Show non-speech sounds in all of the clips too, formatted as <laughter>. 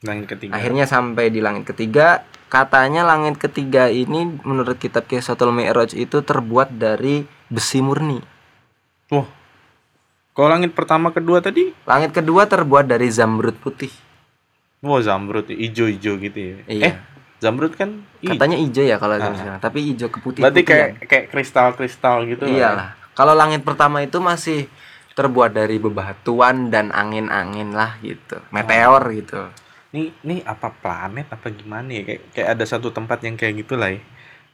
Langit ketiga. Akhirnya sampai di langit ketiga. Katanya langit ketiga ini menurut kitab Kisatul Mi'raj itu terbuat dari besi murni. Wah. Kalau langit pertama kedua tadi, Langit kedua terbuat dari zamrud putih. wah zamrud ijo-ijo gitu ya. Iya. Eh, zamrud kan i- Katanya hijau ya kalau sana, tapi hijau keputih. berarti kayak kayak kristal-kristal gitu. lah. Iyalah. Kalau langit pertama itu masih terbuat dari bebatuan dan angin-angin lah gitu. Meteor gitu. Nih, nih apa planet apa gimana ya? Kayak kayak ada satu tempat yang kayak gitulah ya.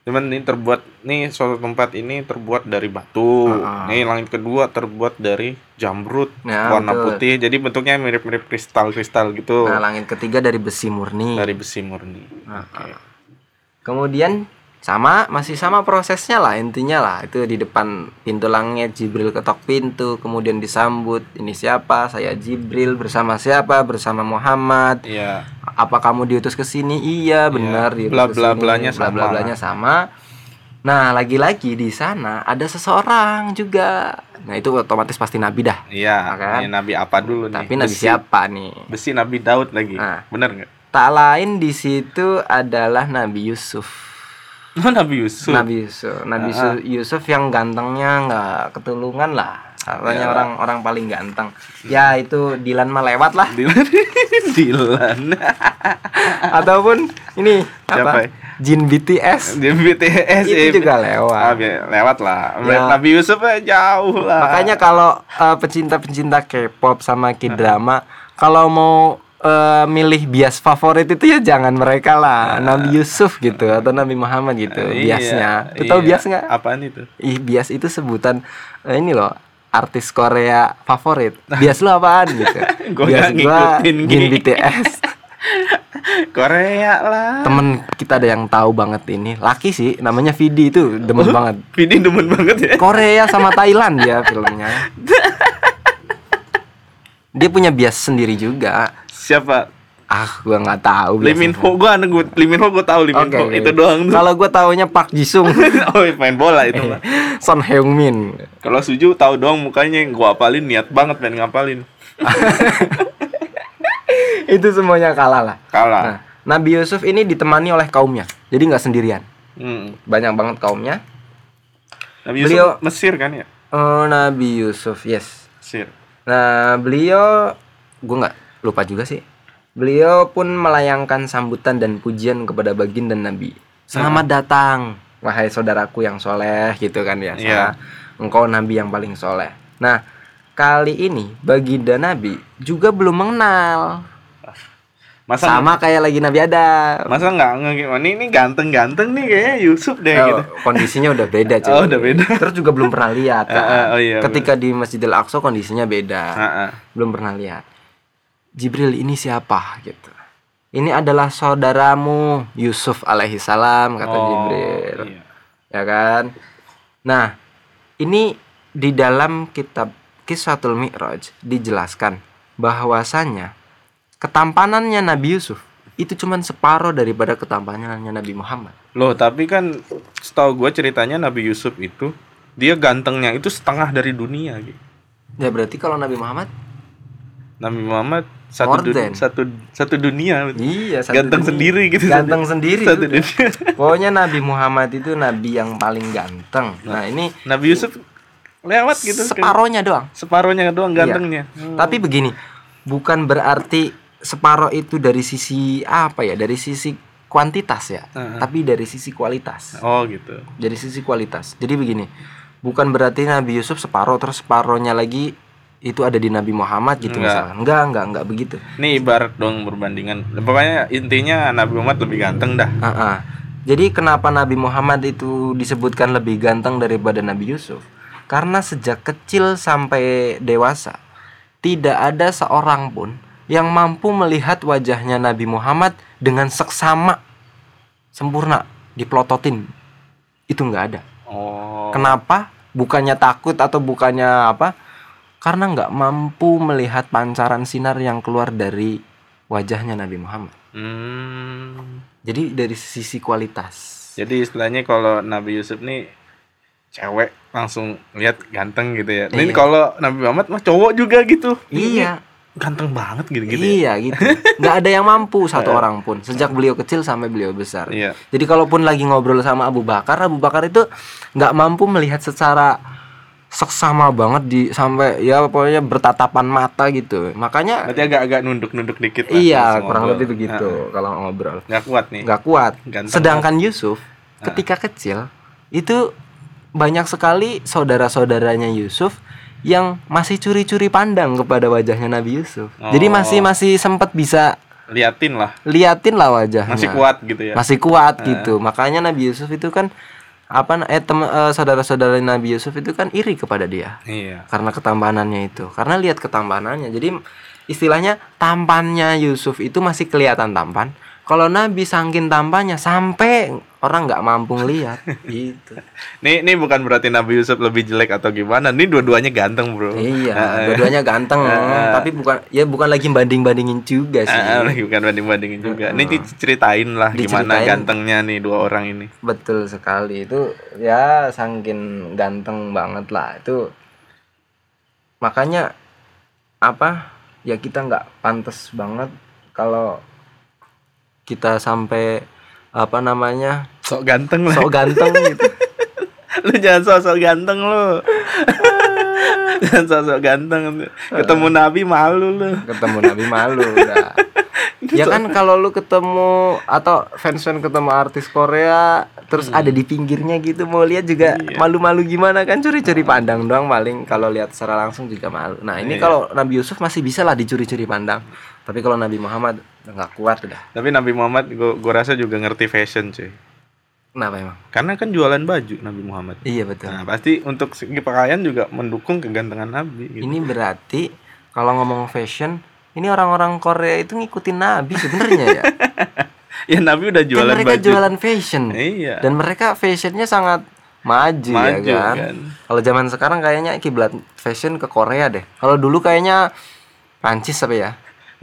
Cuman ini terbuat nih suatu tempat ini terbuat dari batu. Ah. Nih langit kedua terbuat dari jamrud Ya, warna betul. putih. Jadi bentuknya mirip-mirip kristal-kristal gitu. Nah, langit ketiga dari besi murni. dari besi murni. Ah, Oke. Kemudian sama masih sama prosesnya lah intinya lah itu di depan pintu langit Jibril ketok pintu kemudian disambut ini siapa saya Jibril bersama siapa bersama Muhammad Iya. apa kamu diutus ke sini iya benar diutus Bla- bla- blanya Bla- sama. bla- blanya sama nah lagi-lagi di sana ada seseorang juga nah itu otomatis pasti nabi dah Iya, Kan? ini nabi apa dulu nih? tapi nabi Besi- siapa nih Besi Nabi Daud lagi. Nah. Bener nggak? tak lain di situ adalah Nabi Yusuf Oh, Nabi Yusuf. Nabi Yusuf, Nabi Yusuf, Yusuf yang gantengnya nggak ketulungan lah. Katanya Ya. orang orang paling ganteng. Ya itu Dilan mah lewat lah. <laughs> Dilan. Dilan. <laughs> Ataupun ini Siapa apa? ya? Jin BTS. Di BTS itu ya. juga Ah, lewat. bi- lewat lah. Ya. Nabi Yusuf jauh lah. Makanya kalau eh, pecinta-pecinta K-pop sama K-drama kalau mau eh, milih bias favorit itu ya jangan mereka lah Nabi Yusuf gitu atau Nabi Muhammad gitu. Iya, biasnya. Tuh tahu iya. bias nggak? Apaan itu? Ih, bias itu sebutan eh, ini loh artis Korea favorit. Bias lu apaan <laughs> gitu? Gua bias gua Jin. BTS. <laughs> Korea lah. Temen kita ada yang tahu banget ini. Laki sih, namanya Vidi itu demen banget. Vidi demen banget ya. Korea <laughs> sama Thailand dia filmnya. Dia punya bias sendiri juga. Siapa? Ah, gua nggak tahu. Lee Min. Ho gua anu gua Lee Min Ho gua tahu Lee Min Oke, Ho itu doang tuh. Kalau gua taunya Park Jisung, <laughs> oh, main bola itu mah. Son Heung Min. Kalau Suju tahu doang mukanya yang gua apalin niat banget pengen ngapalin. <laughs> itu semuanya kalah lah. Kalah. Nah, Nabi Yusuf ini ditemani oleh kaumnya, jadi nggak sendirian. Hmm. Banyak banget kaumnya. Nabi Yusuf Beliau- Mesir kan ya? Oh, Nabi Yusuf, yes. Mesir. Nah, beliau gue nggak lupa juga sih. Beliau pun melayangkan sambutan dan pujian kepada baginda Nabi. Selamat datang, wahai saudaraku yang soleh, gitu kan ya. Iya. Engkau Nabi yang paling soleh. Nah, kali ini baginda Nabi juga belum mengenal. Masa Sama kayak lagi Nabi Adam. masa nggak ini ini ganteng-ganteng nih kayaknya Yusuf deh Oh, gitu. kondisinya udah beda cuy. <laughs> Oh, udah beda. Terus juga belum pernah lihat kan. <laughs> Ah, ah, oh iya, Ketika di Masjidil Aqsa kondisinya beda. Ah, ah. belum pernah lihat. Jibril ini siapa gitu. Ini adalah saudaramu Yusuf alaihi salam kata Oh, Jibril. iya. Ya kan? Nah, ini di dalam kitab Kiswatul Mi'raj dijelaskan bahwasanya ketampanannya Nabi Yusuf itu cuman separuh daripada ketampanannya Nabi Muhammad. Loh, tapi kan setahu gue ceritanya Nabi Yusuf itu dia gantengnya itu setengah dari dunia gitu. Ya berarti kalau Nabi Muhammad Nabi Muhammad satu More du- than. satu satu dunia. iya satu Ganteng dunia. sendiri gitu. Ganteng sendiri. Satu udah. dunia. <laughs> Pokoknya Nabi Muhammad itu nabi yang paling ganteng. Nah, ini Nabi Yusuf lewat gitu. separohnya doang. Separohnya doang Iya. gantengnya. Tapi begini, bukan berarti separoh itu dari sisi apa ya? Dari sisi kuantitas ya, Heeh. tapi dari sisi kualitas. Oh gitu. Dari sisi kualitas. Jadi begini, bukan berarti Nabi Yusuf separoh terus separohnya lagi itu ada di Nabi Muhammad gitu Enggak. misalkan. Enggak, enggak, enggak begitu. Ini ibarat dong perbandingan. Pokoknya intinya Nabi Muhammad lebih ganteng dah. Ah, ah. Jadi kenapa Nabi Muhammad itu disebutkan lebih ganteng daripada Nabi Yusuf? Karena sejak kecil sampai dewasa tidak ada seorang pun yang mampu melihat wajahnya Nabi Muhammad dengan seksama sempurna diplototin. Itu nggak ada. Oh. Kenapa? Bukannya takut atau bukannya apa? Karena nggak mampu melihat pancaran sinar yang keluar dari wajahnya Nabi Muhammad. Hmm. Jadi dari sisi kualitas. Jadi istilahnya kalau Nabi Yusuf nih cewek langsung lihat ganteng gitu ya. Ini Iya. kalau Nabi Muhammad mah cowok juga gitu. Iya. ganteng banget gitu-gitu. ya? Iya gitu. <laughs> Nggak ada yang mampu satu orang pun sejak beliau kecil sampai beliau besar. Iya. Jadi kalaupun lagi ngobrol sama Abu Bakar, Abu Bakar itu nggak mampu melihat secara seksama banget di sampai ya pokoknya bertatapan mata gitu. Makanya Berarti agak-agak nunduk-nunduk dikit lah. iya kurang ngobrol. lebih begitu kalau ngobrol. Nggak kuat nih. Nggak kuat. Ganteng Sedangkan Yusuf ketika kecil itu banyak sekali saudara-saudaranya Yusuf yang masih curi-curi pandang kepada wajahnya Nabi Yusuf. Jadi Oh. masih masih sempat bisa Liatin lah. liatin lah wajahnya. Masih kuat gitu ya. Masih kuat gitu. Makanya Nabi Yusuf itu kan apa eh tem- eh, saudara-saudara Nabi Yusuf itu kan iri kepada dia Iya. karena ketampanannya itu. Karena lihat ketampanannya. Jadi istilahnya tampannya Yusuf itu masih kelihatan tampan. Kalau Nabi sangkin tampannya sampai orang nggak mampu ngelihat <laughs> gitu. Nih, nih bukan berarti Nabi Yusuf lebih jelek atau gimana. Nih dua-duanya ganteng, Bro. Iya, Heeh. dua-duanya ganteng, tapi bukan ya bukan lagi banding-bandingin juga sih. Ah, lagi bukan banding-bandingin juga. Nih ceritain lah gimana gantengnya nih dua orang ini. Betul sekali itu ya sangkin ganteng banget lah itu makanya apa ya kita nggak pantas banget kalau kita sampai apa namanya Sok ganteng lah. sok ganteng gitu. <laughs> Lu jangan sok-sok ganteng lu. <laughs> jangan sok-sok ganteng. Ketemu Nabi malu lu. ketemu Nabi malu <laughs> udah. Ya kan kalau lu ketemu atau fans-fans ketemu artis Korea terus ada di pinggirnya gitu mau lihat juga malu-malu gimana kan? Curi-curi pandang doang paling kalau lihat secara langsung juga malu. Nah ini kalau Nabi Yusuf masih bisa lah dicuri-curi pandang tapi kalau Nabi Muhammad nggak kuat udah Tapi Nabi Muhammad gua, gua rasa juga ngerti fashion, cuy. kenapa emang Karena kan jualan baju Nabi Muhammad. iya betul Nah, pasti untuk segi pakaian juga mendukung kegantengan Nabi gitu. ini berarti kalau ngomong fashion ini orang-orang Korea itu ngikutin Nabi sebenarnya ya <laughs> Ya Nabi udah Kan jualan mereka baju. jualan fashion Iya. dan mereka fashionnya sangat maju, Maju, ya kan. kan. Kalau zaman sekarang kayaknya kiblat fashion ke Korea deh. Kalau dulu kayaknya Prancis apa ya?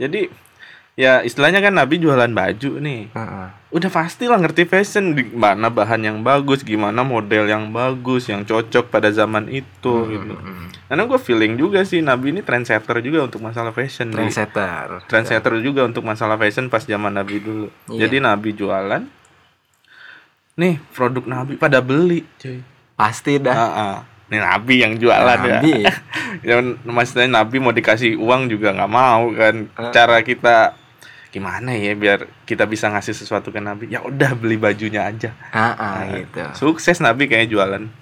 Jadi ya istilahnya kan Nabi jualan baju nih. Heeh. Udah pastilah ngerti fashion di mana bahan yang bagus, gimana model yang bagus, yang cocok pada zaman itu gitu. Karena gue feeling juga sih Nabi ini trendsetter juga untuk masalah fashion. nih. Trendsetter. Trendsetter juga untuk masalah fashion pas zaman Nabi dulu. Iya. Jadi Nabi jualan. Nih produk Nabi pada beli, cuy. Pasti dah. Ah, ah. Ini Nabi yang jualan Nabi. ya. <laughs> ya maksudnya Nabi mau dikasih uang juga nggak mau kan. Ah. Cara kita gimana ya biar kita bisa ngasih sesuatu ke Nabi? Ya udah beli bajunya aja. Ah, ah, gitu. Sukses Nabi kayak jualan.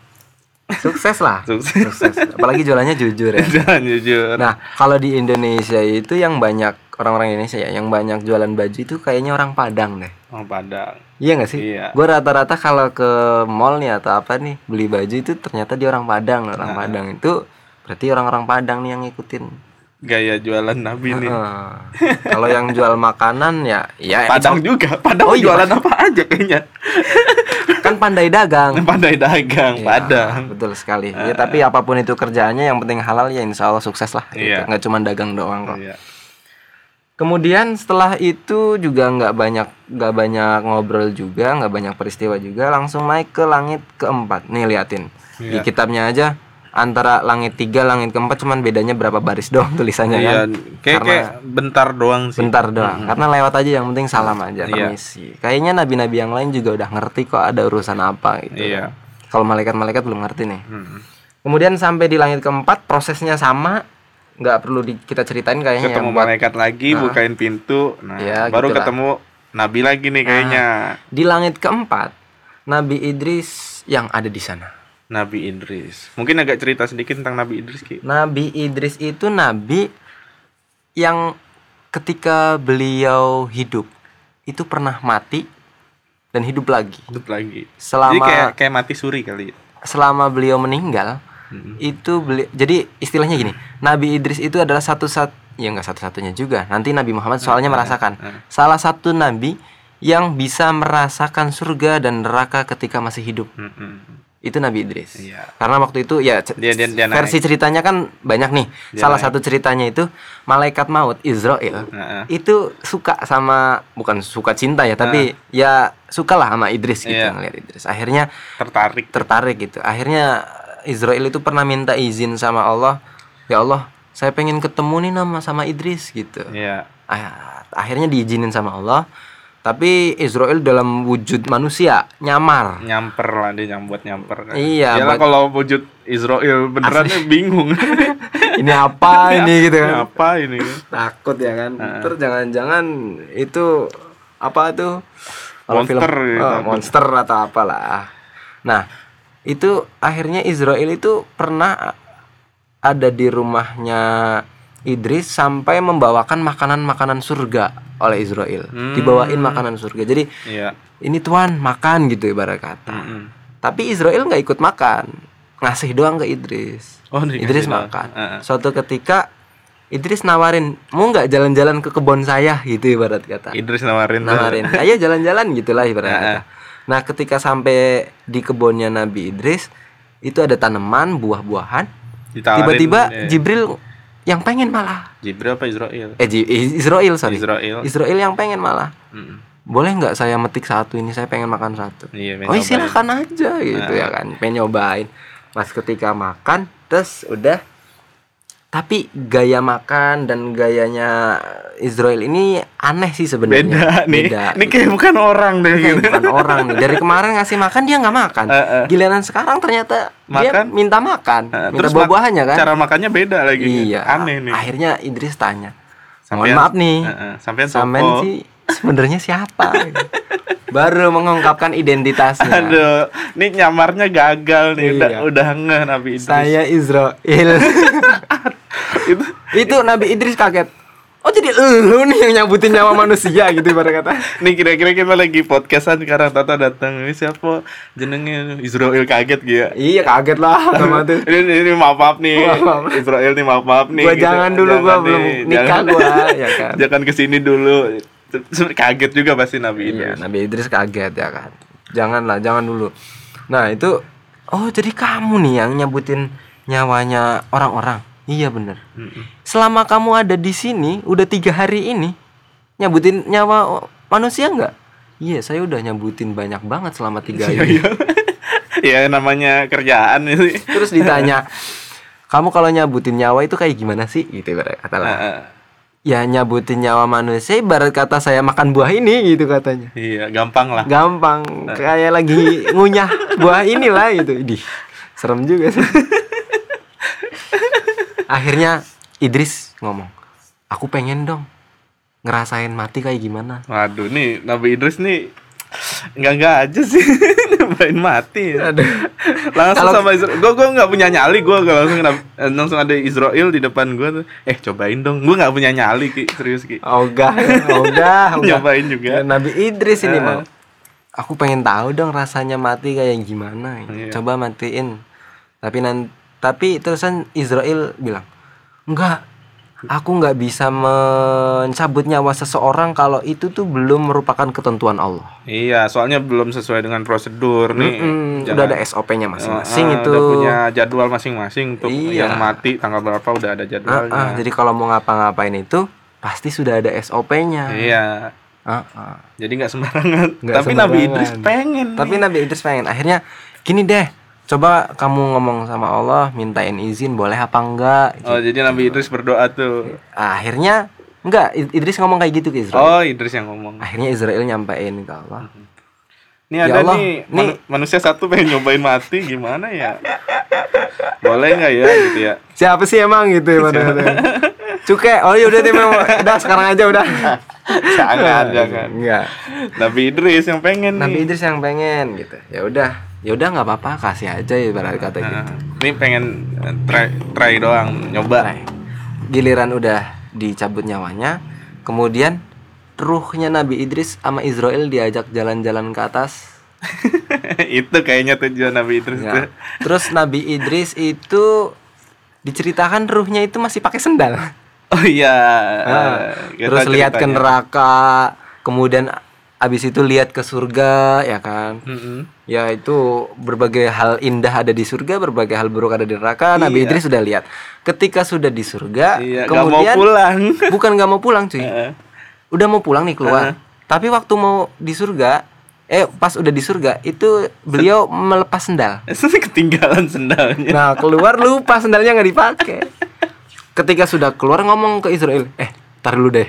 Sukses lah. <laughs> Sukses. Sukses. Apalagi jualannya jujur ya. <laughs> Jujur. Nah, kalau di Indonesia itu yang banyak orang-orang Indonesia ya, yang banyak jualan baju itu kayaknya orang Padang deh. Oh, Padang. Iya gak sih? Iya. Gue rata-rata kalau ke mall nih atau apa nih beli baju itu ternyata dia orang Padang, orang Padang itu berarti orang-orang Padang nih yang ngikutin. Gaya jualan Nabi nih. Kalau yang jual makanan ya, ya Padang juga. Padang Oh, iya, jualan apa aja kayaknya. kan pandai dagang. <laughs> Pandai dagang, Iya, Padang. betul sekali. Ya tapi apa pun itu kerjaannya yang penting halal ya insya Allah sukses lah. gitu. Iya. Nggak cuma dagang doang kok. Iya. Kemudian setelah itu juga nggak banyak nggak banyak ngobrol juga, nggak banyak peristiwa juga, langsung naik ke langit keempat. Nih liatin di Iya. kitabnya aja antara langit tiga langit keempat cuman bedanya berapa baris <laughs> doang tulisannya Iya, kan. kayak, Karena- kayak bentar doang sih. Bentar doang, karena lewat aja yang penting salam aja Iya. permisi. Kayaknya nabi-nabi yang lain juga udah ngerti kok ada urusan apa gitu. Iya. Kalau malaikat-malaikat belum ngerti nih. Hmm. Kemudian sampai di langit keempat prosesnya sama, nggak perlu di- kita ceritain kayaknya Ketemu yang buat malaikat lagi, bukain pintu. Nah, Ya, baru gitulah. ketemu Nabi lagi nih kayaknya. Di langit keempat, Nabi Idris yang ada di sana. Nabi Idris. Mungkin agak cerita sedikit tentang Nabi Idris, Ki. Nabi Idris itu nabi yang ketika beliau hidup itu pernah mati dan hidup lagi. Hidup lagi. Jadi Selama kayak kayak mati suri kali. ya. selama beliau meninggal Mm-mm. itu beli jadi istilahnya gini, Nabi Idris itu adalah satu sat ya enggak satu-satunya juga. Nanti Nabi Muhammad soalnya merasakan eh. salah satu nabi yang bisa merasakan surga dan neraka ketika masih hidup. Mm-mm. itu Nabi Idris. Iya. Karena waktu itu ya Dia- dia- dia versi naik. ceritanya kan banyak nih. Dia Salah naik. satu ceritanya itu malaikat maut Israel Heeh. itu suka sama bukan suka cinta ya, tapi ya sukalah sama Idris gitu Iya. ngeliat Idris. Akhirnya Tertarik. tertarik gitu. Akhirnya Israel itu pernah minta izin sama Allah, ya Allah, saya pengen ketemu nih nama sama Idris gitu Iya. Ah, akhirnya diizinin sama Allah tapi Israel dalam wujud manusia nyamar Nyamper lah dia nyambut nyamper kan. Iya, Iyalah buat- kalau wujud Israel beneran bingung. <laughs> ini apa <laughs> ini gitu Ini kan apa ini? takut ya kan terus jangan-jangan itu apa tuh kalau film Monster gitu. oh, monster atau apalah nah itu akhirnya Israel itu pernah ada di rumahnya Idris sampai membawakan makanan-makanan surga oleh Israel. Dibawain makanan surga. Jadi Iya. ini tuan makan gitu ibarat kata. Mm-mm. tapi Israel nggak ikut makan. Ngasih doang ke Idris. Oh, Idris makan. Heeh. suatu ketika Idris nawarin mau nggak jalan-jalan ke kebun saya? Gitu ibarat kata. Idris nawarin. nawarin. Ayo jalan-jalan gitulah ibarat Heeh. kata nah ketika sampai di kebunnya Nabi Idris itu ada tanaman buah-buahan. Tiba-tiba eh, Jibril yang pengen malah. Jibril apa Israel? eh Israel sorry. Israel. Israel yang pengen malah. Mm-mm. boleh nggak saya metik satu ini? Saya pengen makan satu. Iya, oh pengen silakan aja gitu ya kan. Pengen nyobain. Pas ketika makan terus udah tapi gaya makan dan gayanya Israel ini aneh sih sebenarnya Beda nih. Beda. Ini kayak bukan orang deh Kayak gitu. bukan orang nih dari kemarin ngasih makan dia nggak makan Eh, eh. giliran sekarang ternyata dia Makan. minta makan Heeh, minta buah-buahannya kan Cara makannya beda lagi. iya Aneh nih. akhirnya Idris tanya mohon Sampean- maaf nih Heeh, sampean Sampean sopo? sih sebenarnya siapa baru mengungkapkan identitasnya Aduh, ini nyamarnya gagal nih. Udah Iya. udah ngeh Nabi Idris. saya Israel <laughs> itu Nabi Idris kaget. Oh jadi lu nih yang nyabutin nyawa manusia gitu ibarat kata. Nih kira-kira kita lagi podcastan sekarang Tata datang. Ini siapa? Jenengnya Israel kaget gitu ya iya kaget lah sama tuh. Ini, ini maaf maaf nih. Maaf, maaf. Israel nih maaf maaf nih Gua gitu. jangan dulu, gua belum nikah jangan, gua, ya kan. jangan ke sini dulu. Kaget juga pasti Nabi iya Idris. Nabi Idris kaget ya kan. Janganlah jangan dulu. Nah itu oh jadi kamu nih yang nyabutin nyawanya orang-orang iya bener. Mm-mm. selama kamu ada di sini udah tiga hari ini nyabutin nyawa manusia nggak? Iya saya udah nyabutin banyak banget selama tiga hari. ya <laughs> namanya kerjaan ini terus ditanya <laughs> kamu kalau nyabutin nyawa itu kayak gimana sih? Gitu ibarat kata lah. Heeh. ya nyabutin nyawa manusia ibarat kata saya makan buah ini gitu katanya. Iya gampang lah. Gampang. Kayak lagi ngunyah buah inilah gitu Idih, serem juga sih <laughs> akhirnya Idris ngomong aku pengen dong ngerasain mati kayak gimana. Waduh nih Nabi Idris nih nggak nggak aja sih. <laughs> Nyobain mati Aduh. langsung Kalau- sama Israel gue gue nggak punya nyali gue langsung eh, langsung ada Israel di depan gue tuh. Eh cobain dong. Gue nggak punya nyali ki. Serius ki. Ogah ogah ogah. nyobain juga. Ya, Nabi Idris ini Eh. mau aku pengen tahu dong rasanya mati kayak gimana. Iya. coba matiin. Tapi nanti tapi terusan Israel bilang enggak aku nggak bisa mencabut nyawa seseorang kalau itu tuh belum merupakan ketentuan Allah iya soalnya belum sesuai dengan prosedur nih Mm-mm, Jangan- udah ada SOP-nya masing-masing Ah, ah, itu udah punya jadwal masing-masing untuk Iya. yang mati tanggal berapa udah ada jadwalnya ah, jadi kalau mau ngapa-ngapain itu pasti sudah ada SOP-nya iya Ah, ah. jadi nggak sembarangan Nggak tapi Nabi sembarangan. Idris pengen Tapi Nabi Idris pengen. Akhirnya gini deh. Coba kamu ngomong sama Allah, mintain izin boleh apa enggak? oh jadi Nabi Idris berdoa tuh Akhirnya enggak Idris ngomong kayak gitu ke Israel. oh Idris yang ngomong Akhirnya Israel nyampein ke Allah. Ini Ya ada Allah, nih, nih- manu- manusia satu pengen nyobain mati gimana ya? Boleh nggak ya gitu ya? Siapa sih emang gitu ya Cuke, oh ya udah deh memang udah sekarang aja udah. <laughs> Jangan, <laughs> jangan. Enggak. Nabi Idris yang pengen Nabi nih. Idris yang pengen gitu. Ya udah, ya udah nggak apa-apa kasih aja ya ibarat kata gitu. Nah, ini pengen try, try doang, nyoba. Nah, giliran udah dicabut nyawanya, kemudian ruhnya Nabi Idris sama Israel diajak jalan-jalan ke atas. <laughs> itu kayaknya tujuan Nabi Idris Ya. tuh. Terus Nabi Idris itu diceritakan ruhnya itu masih pakai sendal. Oh iya. Ah, eh, kita Terus lihat ke neraka, kemudian abis itu lihat ke surga, ya kan? Mm-mm. Ya itu berbagai hal indah ada di surga, berbagai hal buruk ada di neraka. Nabi Iya. Idris sudah lihat. Ketika sudah di surga, Iya, nggak mau kemudian pulang. <laughs> bukan nggak mau pulang cuy. Udah mau pulang nih keluar. Tapi waktu mau di surga, eh pas udah di surga itu beliau melepas sendal. <laughs> Ketinggalan sendalnya. Nah keluar lupa <laughs> sendalnya nggak dipakai. ketika sudah keluar ngomong ke Israel, "Eh, tar dulu deh.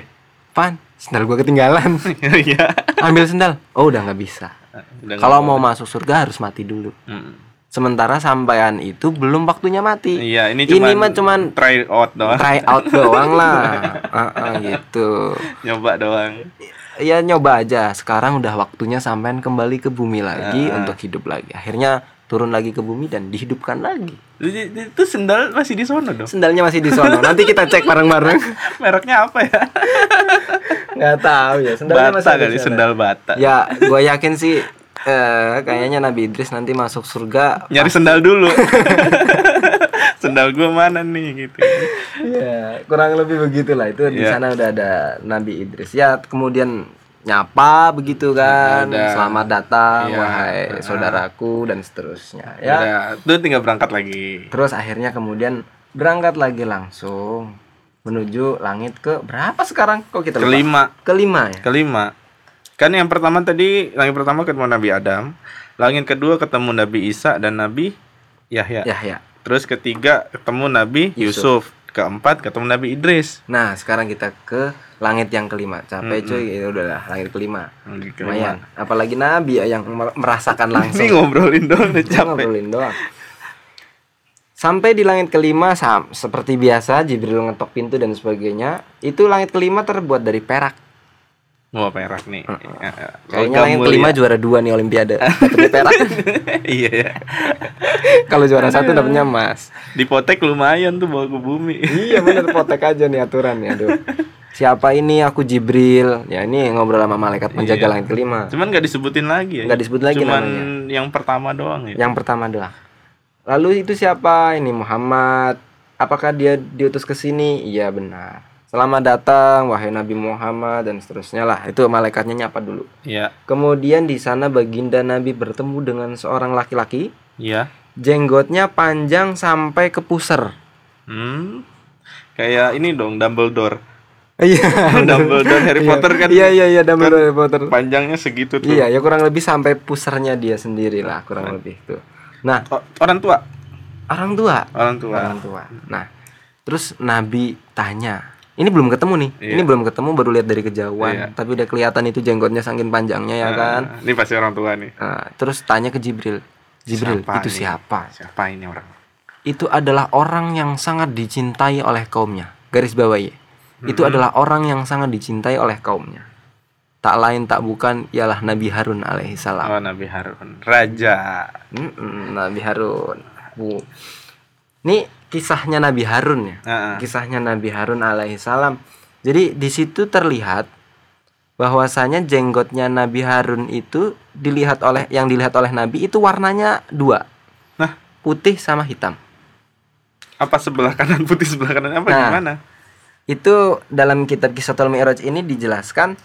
Pan, sendal gua ketinggalan. <laughs> Iya. Ambil sendal." Oh, udah nggak bisa. Udah Kalau mau masuk surga harus mati dulu. boleh. Mm. Sementara sampean itu belum waktunya mati. Iya, ini Ini cuman mah cuman try out doang. try out doang lah. <laughs> Heeh, gitu. Nyoba doang. Ya nyoba aja. Sekarang udah waktunya sampean kembali ke bumi lagi Ah. untuk hidup lagi. Akhirnya turun lagi ke bumi dan dihidupkan lagi. Itu sendal masih di sono dong. Sendalnya masih di sono. Nanti kita cek bareng-bareng. <laughs> Mereknya apa ya? Nggak tahu ya. Sendalnya Bata di kali, sendal bata. Ya, gue yakin sih eh, kayaknya Nabi Idris nanti masuk surga. Nyari sendal dulu. <laughs> sendal gua mana nih gitu. Iya, kurang lebih begitulah. Itu di Iya. sana udah ada Nabi Idris. Ya, kemudian nyapa begitu kan. Ada. Selamat datang Iya. wahai Heeh. saudaraku dan seterusnya. Ya. Ya, tuh tinggal berangkat lagi. Terus akhirnya kemudian berangkat lagi langsung menuju langit ke berapa sekarang? Kok kita lupa? Kelima, Kelima ya. kelima. Kan yang pertama tadi, langit pertama ketemu Nabi Adam, langit kedua ketemu Nabi Isa dan Nabi Yahya. Ya, ya. Terus ketiga ketemu Nabi Yusuf. Keempat ketemu Nabi Idris. Nah, sekarang kita ke langit yang kelima. Capek cuy, itu udahlah langit kelima. Langit Lumayan. Apalagi Nabi ya yang mer- merasakan <laughs> langsung. Ini ngobrolin doang udah capek. ngobrolin doang. Sampai di langit kelima sam- seperti biasa Jibril ngetok pintu dan sebagainya. Itu langit kelima terbuat dari perak. Wah perak nih. Ya, ya. Kayaknya mulia. kelima juara dua nih Olimpiade. <laughs> Dapetnya perak. iya ya. Kalau juara satu dapetnya emas. Dipotek lumayan tuh bawa ke bumi. iya bener potek aja nih aturan ya aduh. Siapa ini aku Jibril Ya ini ngobrol sama malaikat penjaga Iya. langit kelima Cuman nggak disebutin lagi ya. Nggak disebut lagi Cuman namanya. yang pertama doang ya. Yang pertama doang Lalu itu siapa? Ini Muhammad Apakah dia diutus ke sini? Iya benar Selamat datang wahai Nabi Muhammad dan seterusnya lah Itu malaikatnya nyapa dulu Iya. Kemudian di sana baginda Nabi bertemu dengan seorang laki-laki Iya. Jenggotnya panjang sampai ke puser Hmm. Kayak ini dong Dumbledore. Iya <laughs> Dumbledore Harry Iya. Potter kan. Iya iya iya Dumbledore Harry Potter Panjangnya segitu tuh. Iya, ya kurang lebih sampai pusernya dia sendiri lah, kurang lebih tuh. Nah, O- orang tua. orang tua, Orang tua. orang tua. Nah, terus Nabi tanya, ini belum ketemu nih, Iya. ini belum ketemu baru lihat dari kejauhan, Iya. tapi udah kelihatan itu jenggotnya saking panjangnya ya kan. Ah, ini pasti orang tua nih. Nah, terus tanya ke Jibril, Jibril Siapa itu nih? siapa? Siapa ini orang? Itu adalah orang yang sangat dicintai oleh kaumnya. Garis bawahi. Itu Mhm. adalah orang yang sangat dicintai oleh kaumnya. Tak lain tak bukan ialah Nabi Harun alaihissalam. Oh, Nabi Harun. Raja. Mm-mm, Nabi Harun. Bu. Ini kisahnya Nabi Harun ya. Ah, ah. Kisahnya Nabi Harun alaihissalam. Jadi di situ terlihat bahwasanya jenggotnya Nabi Harun itu dilihat oleh yang dilihat oleh Nabi itu warnanya dua, Nah, putih sama hitam. apa sebelah kanan putih sebelah kanan apa Nah. gimana? Itu dalam kitab Kisatul Mi'raj ini dijelaskan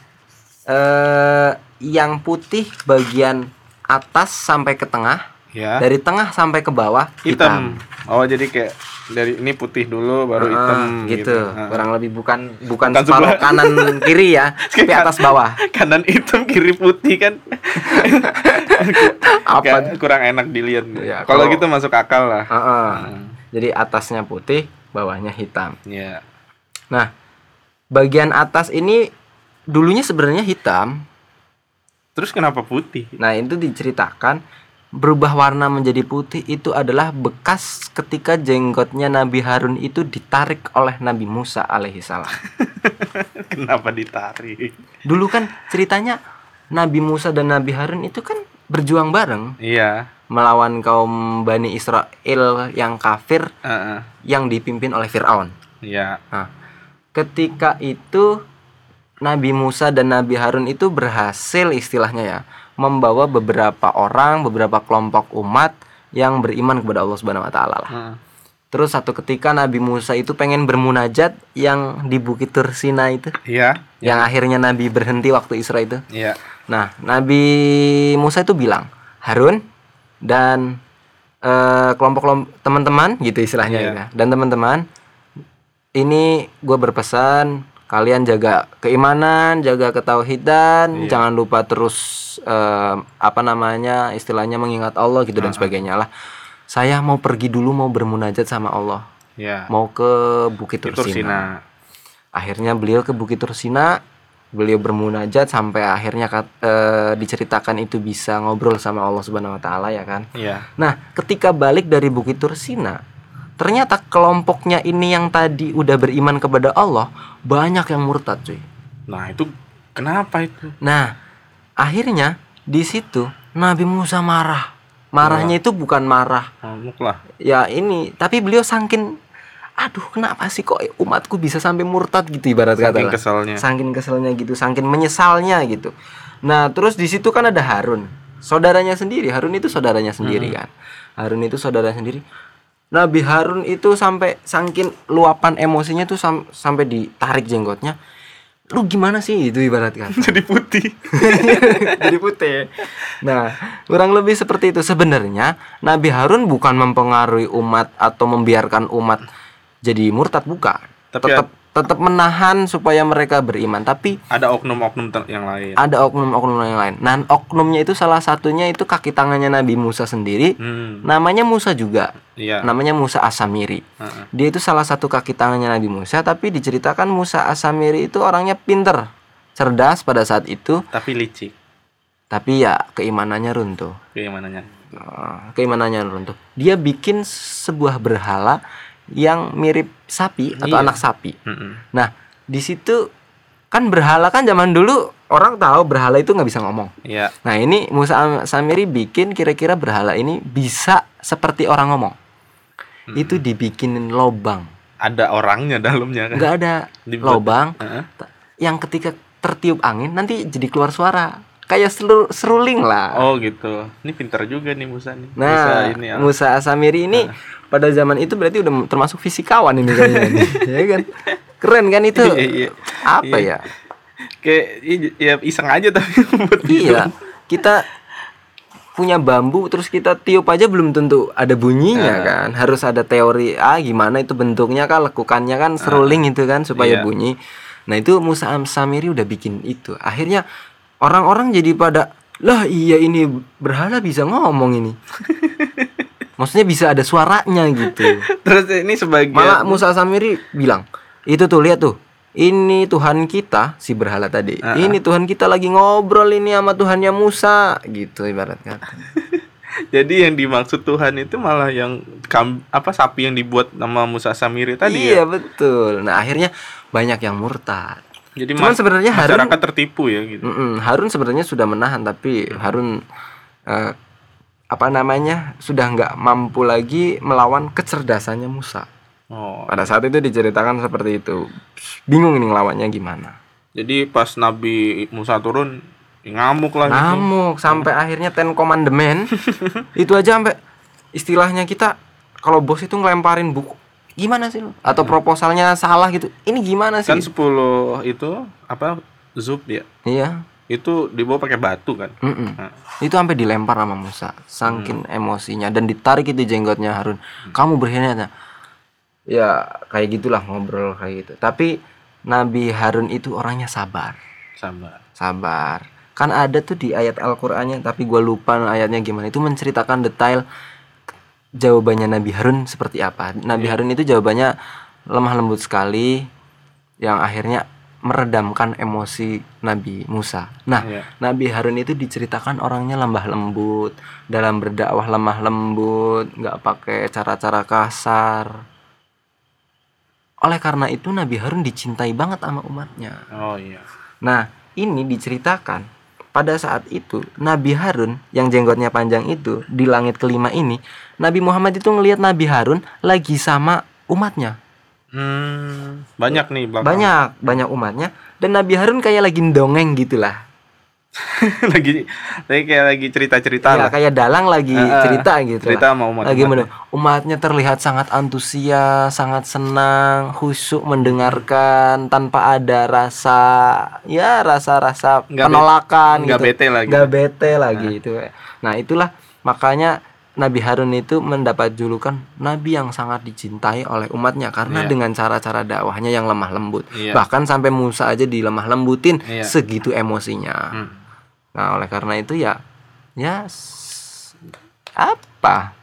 eh yang putih bagian atas sampai ke tengah, Ya. dari tengah sampai ke bawah hitam. hitam. Oh, jadi kayak dari ini putih dulu baru Ah, hitam gitu. Ah. Kurang lebih bukan bukan, Bukan separuh kanan kiri ya, <laughs> tapi atas bawah. Kanan hitam kiri putih kan. <laughs> Apa? Kurang enak dilihat. Ya, kalau gitu masuk akal lah. Heeh. Hmm. Jadi atasnya putih, bawahnya hitam. Ya. Nah, bagian atas ini dulunya sebenarnya hitam. Terus kenapa putih? Nah, itu diceritakan berubah warna menjadi putih itu adalah bekas ketika jenggotnya Nabi Harun itu ditarik oleh Nabi Musa alaihissalam. <laughs> kenapa ditarik? Dulu kan ceritanya Nabi Musa dan Nabi Harun itu kan berjuang bareng Iya. melawan kaum Bani Israel yang kafir Heeh. yang dipimpin oleh Firaun. Iya. Nah, ketika itu Nabi Musa dan Nabi Harun itu berhasil istilahnya ya membawa beberapa orang, beberapa kelompok umat yang beriman kepada Allah Subhanahu wa taala lah. Heeh. Terus satu ketika Nabi Musa itu pengen bermunajat yang di Bukit Tursina itu, Iya. yang akhirnya Nabi berhenti waktu Isra itu. Iya. Nah, Nabi Musa itu bilang, Harun dan eh, kelompok-kelompok teman-teman gitu istilahnya Iya. ya. Dan teman-teman, ini gue berpesan kalian jaga keimanan, jaga ketauhidan, Iya. jangan lupa terus eh, apa namanya istilahnya mengingat Allah gitu dan sebagainya lah. Saya mau pergi dulu mau bermunajat sama Allah. Ya. mau ke Bukit Tursina. Sina. Akhirnya beliau ke Bukit Tursina, beliau bermunajat sampai akhirnya eh, diceritakan itu bisa ngobrol sama Allah Subhanahu wa taala ya kan. Iya. Nah, ketika balik dari Bukit Tursina, ternyata kelompoknya ini yang tadi udah beriman kepada Allah, banyak yang murtad, cuy. Nah, itu kenapa itu? Nah, akhirnya di situ Nabi Musa marah. Marahnya itu bukan marah lah. ya ini, tapi beliau sangkin aduh kenapa sih kok umatku bisa sampai murtad gitu ibarat kata Saking lah. keselnya. Saking keselnya gitu, saking menyesalnya gitu. Nah, terus di situ kan ada Harun, saudaranya sendiri. Harun itu saudaranya sendiri kan. Harun itu saudara sendiri. Nabi Harun itu sampai saking luapan emosinya tuh sam- sampai ditarik jenggotnya. Lu gimana sih itu ibarat kata. <laughs> Jadi putih. <laughs> Jadi putih. Nah, kurang lebih seperti itu sebenarnya Nabi Harun bukan mempengaruhi umat atau membiarkan umat jadi murtad bukan. Tapi tetap tetap menahan supaya mereka beriman, tapi Ada oknum-oknum yang lain. ada oknum-oknum yang lain. Nah, oknumnya itu salah satunya itu kaki tangannya Nabi Musa sendiri. Hmm. Namanya Musa juga. Iya. Namanya Musa Asamiri. Heeh. Dia itu salah satu kaki tangannya Nabi Musa, tapi diceritakan Musa Asamiri itu orangnya pinter, cerdas pada saat itu, Tapi licik. tapi ya keimanannya runtuh. Gimana Ah, keimanannya runtuh. Dia bikin sebuah berhala yang mirip sapi atau Iya. anak sapi. Heeh. Nah, di situ kan berhala kan zaman dulu orang tahu berhala itu nggak bisa ngomong. Iya. Nah, ini Musa Am- Samiri bikin kira-kira berhala ini bisa seperti orang ngomong. Itu dibikinin lobang. Ada orangnya dalamnya kan. nggak ada Dibuat- lobang t- yang ketika tertiup angin nanti jadi keluar suara. Kayak selu- seruling lah. Oh gitu. Ini pintar juga nih Musa nih. Nah, ini ya. Musa Asamiri ini pada zaman itu berarti udah termasuk fisikawan ini kayaknya <laughs> ya kan? Keren kan itu? Iya, iya. Apa Iya. ya? Kayak ya iseng aja tapi <laughs> buat gitu. Iya. Kita punya bambu terus kita tiup aja belum tentu ada bunyinya Nah. kan. Harus ada teori ah gimana itu bentuknya kan lekukannya kan seruling itu kan supaya Iya. bunyi. Nah, itu Musa Asamiri udah bikin itu. Akhirnya orang-orang jadi pada lah iya ini berhala bisa ngomong ini. <laughs> Maksudnya bisa ada suaranya gitu. Terus ini sebagian Malah Musa Samiri bilang, itu tuh lihat tuh, ini Tuhan kita si berhala tadi. Ah, Ini Tuhan kita lagi ngobrol ini sama Tuhannya Musa, gitu ibarat kata. <laughs> Jadi yang dimaksud Tuhan itu malah yang kam, apa sapi yang dibuat nama Musa Samiri tadi iya ya. betul. Nah akhirnya banyak yang murtad. Jadi Cuman mas- sebenarnya Harun- masyarakat tertipu ya gitu. Mm-mm, Harun sebenarnya sudah menahan tapi Harun eh, apa namanya sudah nggak mampu lagi melawan kecerdasannya Musa. Oh. Pada saat itu diceritakan seperti itu. Bingung ini ngelawannya gimana. Jadi pas Nabi Musa turun ya ngamuk lah gitu. ngamuk sampai akhirnya ten commandment <laughs> itu aja sampai istilahnya kita kalau bos itu ngelemparin buku gimana sih lu? Atau proposalnya salah gitu? Ini gimana sih? Kan 10 itu apa Zub ya. iya. Itu dibawa pakai batu kan. Mm-mm. Nah, itu sampai dilempar sama Musa. Saking emosinya. Dan ditarik itu jenggotnya Harun. Kamu berkhianat ya kayak gitulah ngobrol kayak gitu. Tapi Nabi Harun itu orangnya sabar. Sabar. sabar. Kan ada tuh di ayat Al-Qur'annya tapi gua lupa ayatnya gimana. Itu menceritakan detail jawabannya Nabi Harun seperti apa? Nabi Harun itu jawabannya lemah lembut sekali yang akhirnya meredamkan emosi Nabi Musa. Nah Iya. Nabi Harun itu diceritakan orangnya lemah lembut dalam berdakwah lemah lembut nggak pakai cara-cara kasar. Oleh karena itu Nabi Harun dicintai banget sama umatnya. Oh iya. Nah, ini diceritakan pada saat itu Nabi Harun yang jenggotnya panjang itu di langit kelima ini, Nabi Muhammad itu ngelihat Nabi Harun lagi sama umatnya. Hmm, banyak nih belakang. Banyak, banyak umatnya dan Nabi Harun kayak lagi dongeng gitulah. <laughs> lagi lagi kayak lagi cerita-cerita Ya, lah. kayak dalang lagi ah. cerita gitu Cerita lah. sama umat. Lagi mendengar. Umatnya terlihat sangat antusias, sangat senang, khusyuk mendengarkan tanpa ada rasa ya rasa-rasa be- penolakan nggak gitu. bete lagi. Nggak bete lagi itu. Nah, itulah makanya Nabi Harun itu mendapat julukan nabi yang sangat dicintai oleh umatnya karena Iya. dengan cara-cara dakwahnya yang lemah lembut. Iya. Bahkan sampai Musa aja dilemah lembutin Iya. segitu emosinya. Hmm. Nah, oleh karena itu ya ya apa?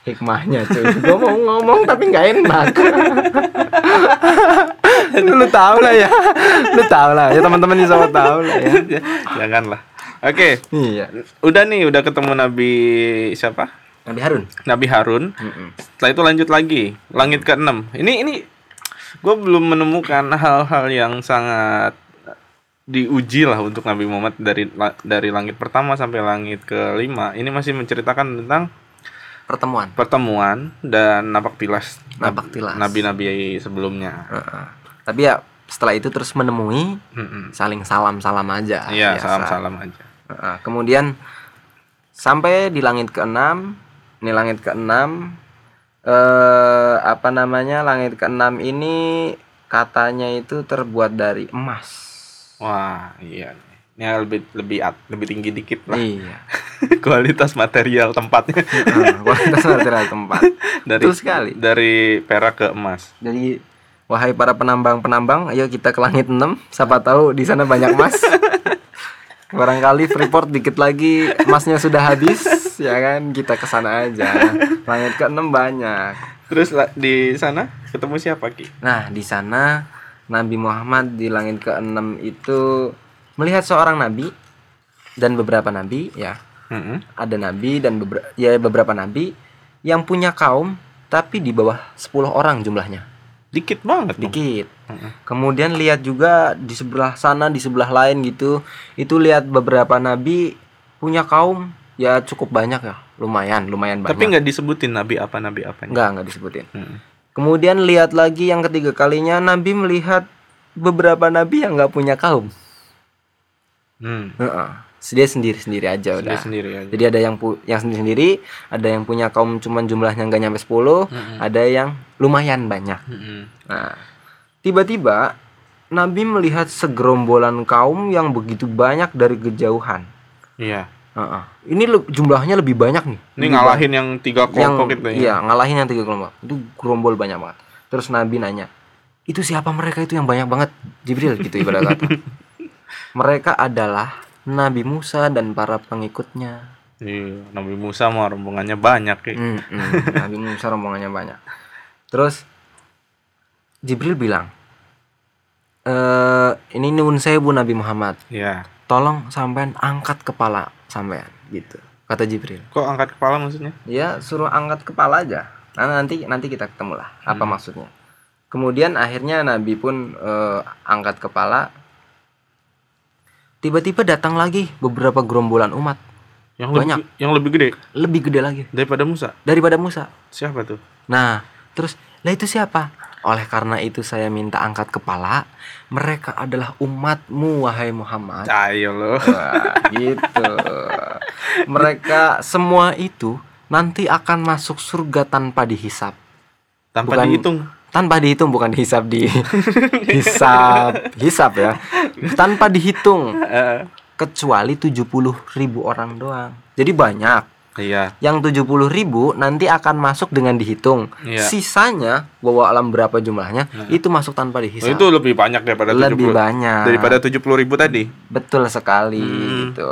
hikmahnya cuy <laughs> gue mau ngomong tapi nggak enak <laughs> lu tahu lah ya lu tahu lah ya teman-teman di sama tahu lah ya <laughs> Janganlah. Oke, iya udah nih, udah ketemu Nabi siapa? Nabi Harun Nabi Harun. Setelah itu lanjut lagi, langit ke-6. Ini ini gue belum menemukan hal-hal yang sangat diuji lah untuk Nabi Muhammad dari dari langit pertama sampai langit kelima. Ini masih menceritakan tentang pertemuan pertemuan dan napak tilas Napak tilas. nabi-nabi sebelumnya. Heeh. tapi ya setelah itu terus menemui Mm-mm. saling salam-salam aja Iya, biasa. salam-salam aja. Heeh, kemudian sampai di langit keenam ini langit keenam. Eh apa namanya? Langit keenam ini katanya itu terbuat dari emas. Wah, iya. Ini lebih lebih at- lebih tinggi dikit lah. Iya. <laughs> Kualitas material tempatnya. Heeh, <laughs> kualitas material tempat. <laughs> Dari betul sekali. dari perak ke emas. jadi wahai para penambang-penambang ayo kita ke langit 6 siapa tahu di sana banyak emas barangkali Freeport dikit lagi emasnya sudah habis ya kan kita ke sana aja langit ke 6 banyak Terus di sana ketemu siapa Ki? Nah, di sana Nabi Muhammad di langit ke-6 itu melihat seorang nabi dan beberapa nabi ya. Mm-mm. Ada nabi dan beberapa ya beberapa nabi yang punya kaum tapi di bawah 10 orang jumlahnya. Dikit banget dong. Dikit. Kemudian lihat juga di sebelah sana, di sebelah lain gitu. Itu lihat beberapa nabi punya kaum ya cukup banyak ya. Lumayan, lumayan banyak. Tapi nggak disebutin nabi apa nabi apanya. Enggak, enggak disebutin. Mm. Kemudian lihat lagi yang ketiga kalinya Nabi melihat beberapa nabi yang nggak punya kaum. Hmm. Heeh. Dia sendiri-sendiri aja Dia udah. sendiri aja. Jadi ada yang pu- yang sendiri-sendiri, ada yang punya kaum cuman jumlahnya nggak nyampe 10, ada yang lumayan banyak. Mm-mm. Nah, tiba-tiba Nabi melihat segerombolan kaum yang begitu banyak dari kejauhan. Iya. Heeh. Ini le- jumlahnya lebih banyak nih. Ini ngalahin yang tiga yang kelompok itu ya. iya ngalahin yang tiga kelompok itu gerombol banyak banget terus Nabi nanya itu siapa mereka itu yang banyak banget Jibril gitu ibarat kata <laughs> mereka adalah Nabi Musa dan para pengikutnya Iya, Nabi Musa mah rombongannya banyak Ki. Mm, mm. Nabi Musa rombongannya banyak terus Jibril bilang eh ini nun sewu Nabi Muhammad Iya. tolong sampean angkat kepala sampean gitu kata Jibril Kok angkat kepala maksudnya? Ya suruh angkat kepala aja. Nah, nanti nanti kita ketemu lah apa maksudnya. Kemudian akhirnya Nabi pun eh, angkat kepala. Tiba-tiba datang lagi beberapa gerombolan umat Yang Banyak. lebih yang lebih gede lebih gede lagi daripada Musa. daripada Musa. Siapa tuh? Nah, terus lah itu siapa? Oleh karena itu saya minta angkat kepala. Mereka adalah umatmu wahai Muhammad. Ayo lo. Gitu. Mereka semua itu nanti akan masuk surga tanpa dihisap. Tanpa Bukan- dihitung. Tanpa dihitung bukan dihisap di <laughs> hisap hisap ya. Tanpa dihitung kecuali 70 ribu orang doang. Jadi banyak. iya. Yang 70 ribu nanti akan masuk dengan dihitung. Iya. Sisanya bawa alam berapa jumlahnya itu masuk tanpa Oh, dihisap. itu lebih banyak daripada Lebih 70 banyak. daripada 70 ribu tadi. Betul sekali Hmm. gitu.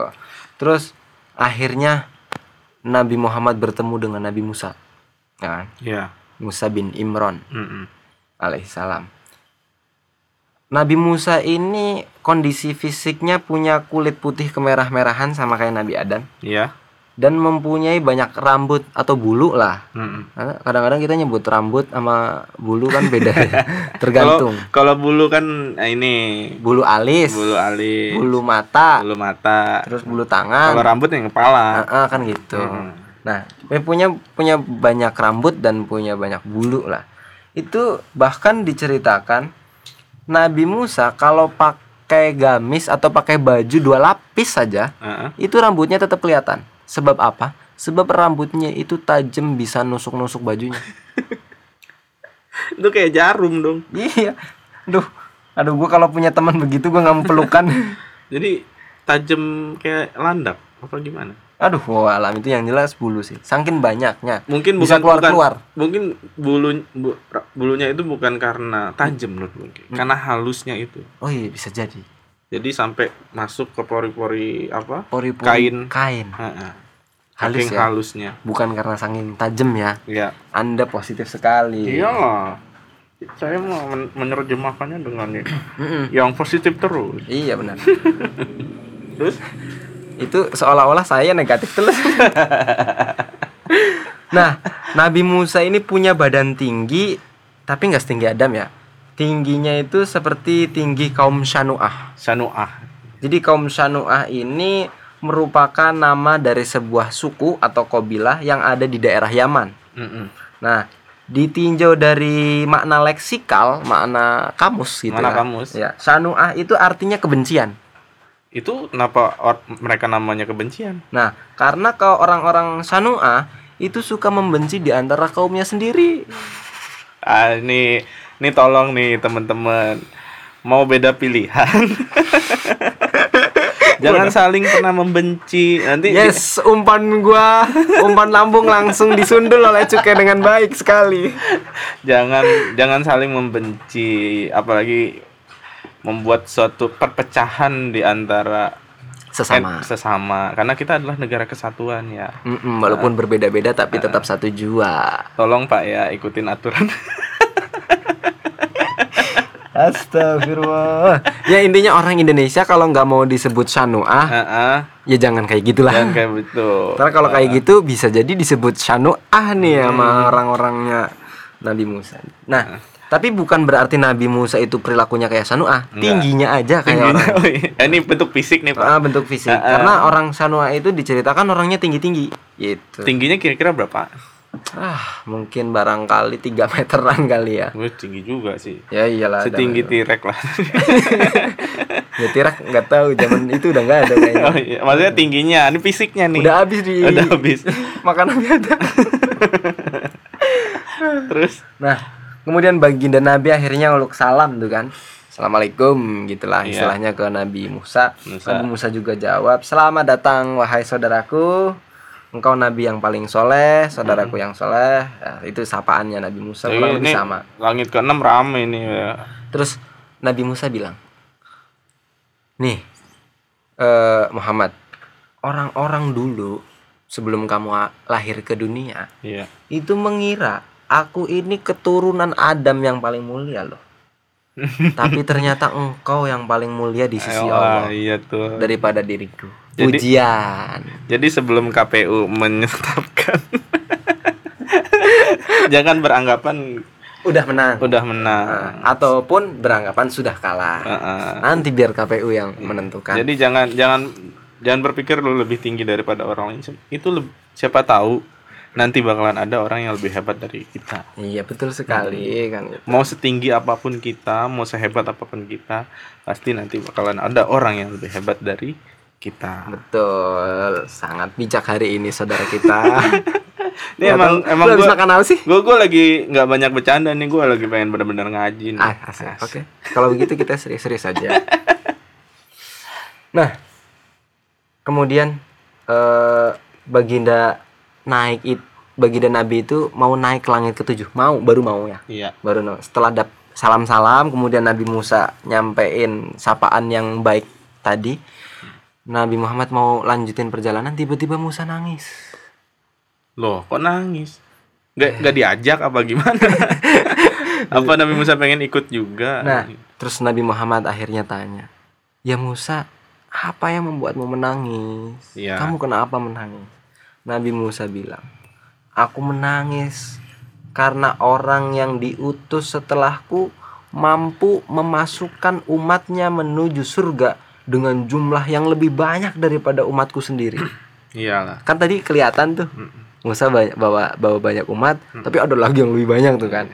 Terus akhirnya Nabi Muhammad bertemu dengan Nabi Musa. Kan? Iya. Musa bin Imran Mm-mm. alaihissalam. Nabi Musa ini kondisi fisiknya punya kulit putih kemerah-merahan sama kayak Nabi Adam Iya. dan mempunyai banyak rambut atau bulu lah. Karena Kadang-kadang kita nyebut rambut sama bulu kan beda ya. <laughs> Tergantung. kalau bulu kan eh, ini Bulu alis, bulu alis, bulu mata, bulu mata. terus bulu tangan. Kalau rambut yang kepala. Ah, kan gitu. Hmm. Nah, punya punya banyak rambut dan punya banyak bulu lah. Itu bahkan diceritakan Nabi Musa kalau pakai gamis atau pakai baju dua lapis saja, Heeh. itu rambutnya tetap kelihatan. Sebab apa? Sebab rambutnya itu tajam bisa nusuk-nusuk bajunya. <laughs> Itu kayak jarum dong. iya. Aduh. Aduh, gua kalau punya teman begitu gua nggak mau pelukan. <laughs> Jadi tajam kayak landak apa gimana? Aduh, alam itu yang jelas bulu sih. Saking banyaknya. Mungkin Bisa bukan keluar-keluar. bukan- mungkin bulu bu- bulunya itu bukan karena tajam menurut mungkin, Hmm. karena halusnya itu. Oh iya, bisa jadi. Jadi sampai masuk ke pori-pori apa? Pori-pori Kain. kain. Heeh. halus Saking ya. halusnya. Bukan karena saking tajam ya. Iya. Anda positif sekali. Iyalah. Saya mau men- menerjemahkannya dengan yang positif terus. Iya benar. <laughs> Terus itu seolah-olah saya negatif terus. <laughs> nah, Nabi Musa ini punya badan tinggi tapi nggak setinggi Adam ya. Tingginya itu seperti tinggi kaum Shanu'ah. Sanuah. Jadi kaum Shanu'ah ini merupakan nama dari sebuah suku atau kabilah yang ada di daerah Yaman. Mm-mm. Nah, ditinjau dari makna leksikal, makna kamus gitu Makna ya. kamus. Ya, Shanu'ah itu artinya kebencian. Itu kenapa or- mereka namanya kebencian? Nah, karena kalau orang-orang Sanu'a itu suka membenci di antara kaumnya sendiri. Ah, ini ini tolong nih teman-teman mau beda pilihan. <laughs> Jangan saling pernah membenci. Nanti Yes, umpan gua, umpan lambung langsung disundul oleh cukai dengan baik sekali. jangan jangan saling membenci, apalagi membuat suatu perpecahan di antara Sesama. eh, sesama. Karena kita adalah negara kesatuan ya. Mm-mm, walaupun berbeda-beda tapi tetap satu jua. Tolong Pak ya ikutin aturan. <laughs> Astagfirullah. ya intinya orang Indonesia kalau nggak mau disebut Sanu'ah, Heeh. ya jangan kayak gitulah. Jangan kayak betul. Karena kalau kayak gitu bisa jadi disebut Sanu'ah nih sama orang-orangnya Nabi Musa. Nah, tapi bukan berarti Nabi Musa itu perilakunya kayak Sanu'ah, tingginya aja kayak Tingginya, orang. <laughs> oh iya. ini bentuk fisik nih Pak. Ah, bentuk fisik. Ah, ah. Karena orang Sanu'ah itu diceritakan orangnya tinggi-tinggi gitu. Tingginya kira-kira berapa? Ah, mungkin barangkali 3 <laughs> meteran kali ya. Gue tinggi juga sih. Ya iyalah. Setinggi T-Rex lah. <laughs> Ya tirak nggak tahu zaman itu udah nggak ada kayaknya. oh iya, maksudnya tingginya, ini fisiknya nih. Udah habis di Udah habis. makanannya ada. Terus Nah, kemudian baginda Nabi akhirnya ngeluk salam tuh kan. Assalamualaikum gitulah Iya. istilahnya ke Nabi Musa. Musa. Nabi Musa juga jawab, "Selamat datang wahai saudaraku. Engkau nabi yang paling soleh, saudaraku yang soleh." Ya, itu sapaannya Nabi Musa Jadi kurang lebih ini sama. langit ke-6 rame nih ya. Terus Nabi Musa bilang, "Nih, eh, Muhammad, orang-orang dulu sebelum kamu lahir ke dunia Iya. itu mengira aku ini keturunan Adam yang paling mulia loh. <laughs> Tapi ternyata engkau yang paling mulia di sisi Ayo, Allah ah, iya tuh. daripada diriku. Jadi- Ujian. Jadi sebelum KPU menetapkan <laughs> jangan beranggapan Udah menang. udah menang. Nah, ataupun beranggapan sudah kalah. Heeh. Nanti biar KPU yang menentukan. Jadi jangan jangan jangan berpikir lu lebih tinggi daripada orang lain. Itu leb- siapa tahu nanti bakalan ada orang yang lebih hebat dari kita. Iya betul sekali kan. Mau setinggi apa pun kita, mau sehebat apa pun kita, pasti nanti bakalan ada orang yang lebih hebat dari kita. Betul, sangat bijak hari ini saudara kita. <laughs> Ini emang emang gua, makan apa sih? gua gua lagi nggak banyak bercanda nih, gua lagi pengen bener-bener ngaji nih. Ah, asik. Oke. Kalau begitu kita serius-serius saja. <laughs> Nah, kemudian eh baginda naik it, baginda Nabi itu mau naik ke langit ketujuh. Mau, baru mau ya. Iya. Baru mau. Setelah dap salam-salam, kemudian Nabi Musa nyampein sapaan yang baik tadi. Nabi Muhammad mau lanjutin perjalanan, tiba-tiba Musa nangis. Loh, kok nangis? Gak, gak diajak apa gimana? <laughs> apa Nabi Musa pengen ikut juga? Nah, terus Nabi Muhammad akhirnya tanya, "Ya Musa, apa yang membuatmu menangis? Iya. Kamu kenapa menangis?" Nabi Musa bilang, "Aku menangis karena orang yang diutus setelahku mampu memasukkan umatnya menuju surga dengan jumlah yang lebih banyak daripada umatku sendiri." <clears throat> Iyalah. Kan tadi kelihatan tuh Musa banyak bawa bawa banyak umat, tapi ada lagi yang lebih banyak tuh kan.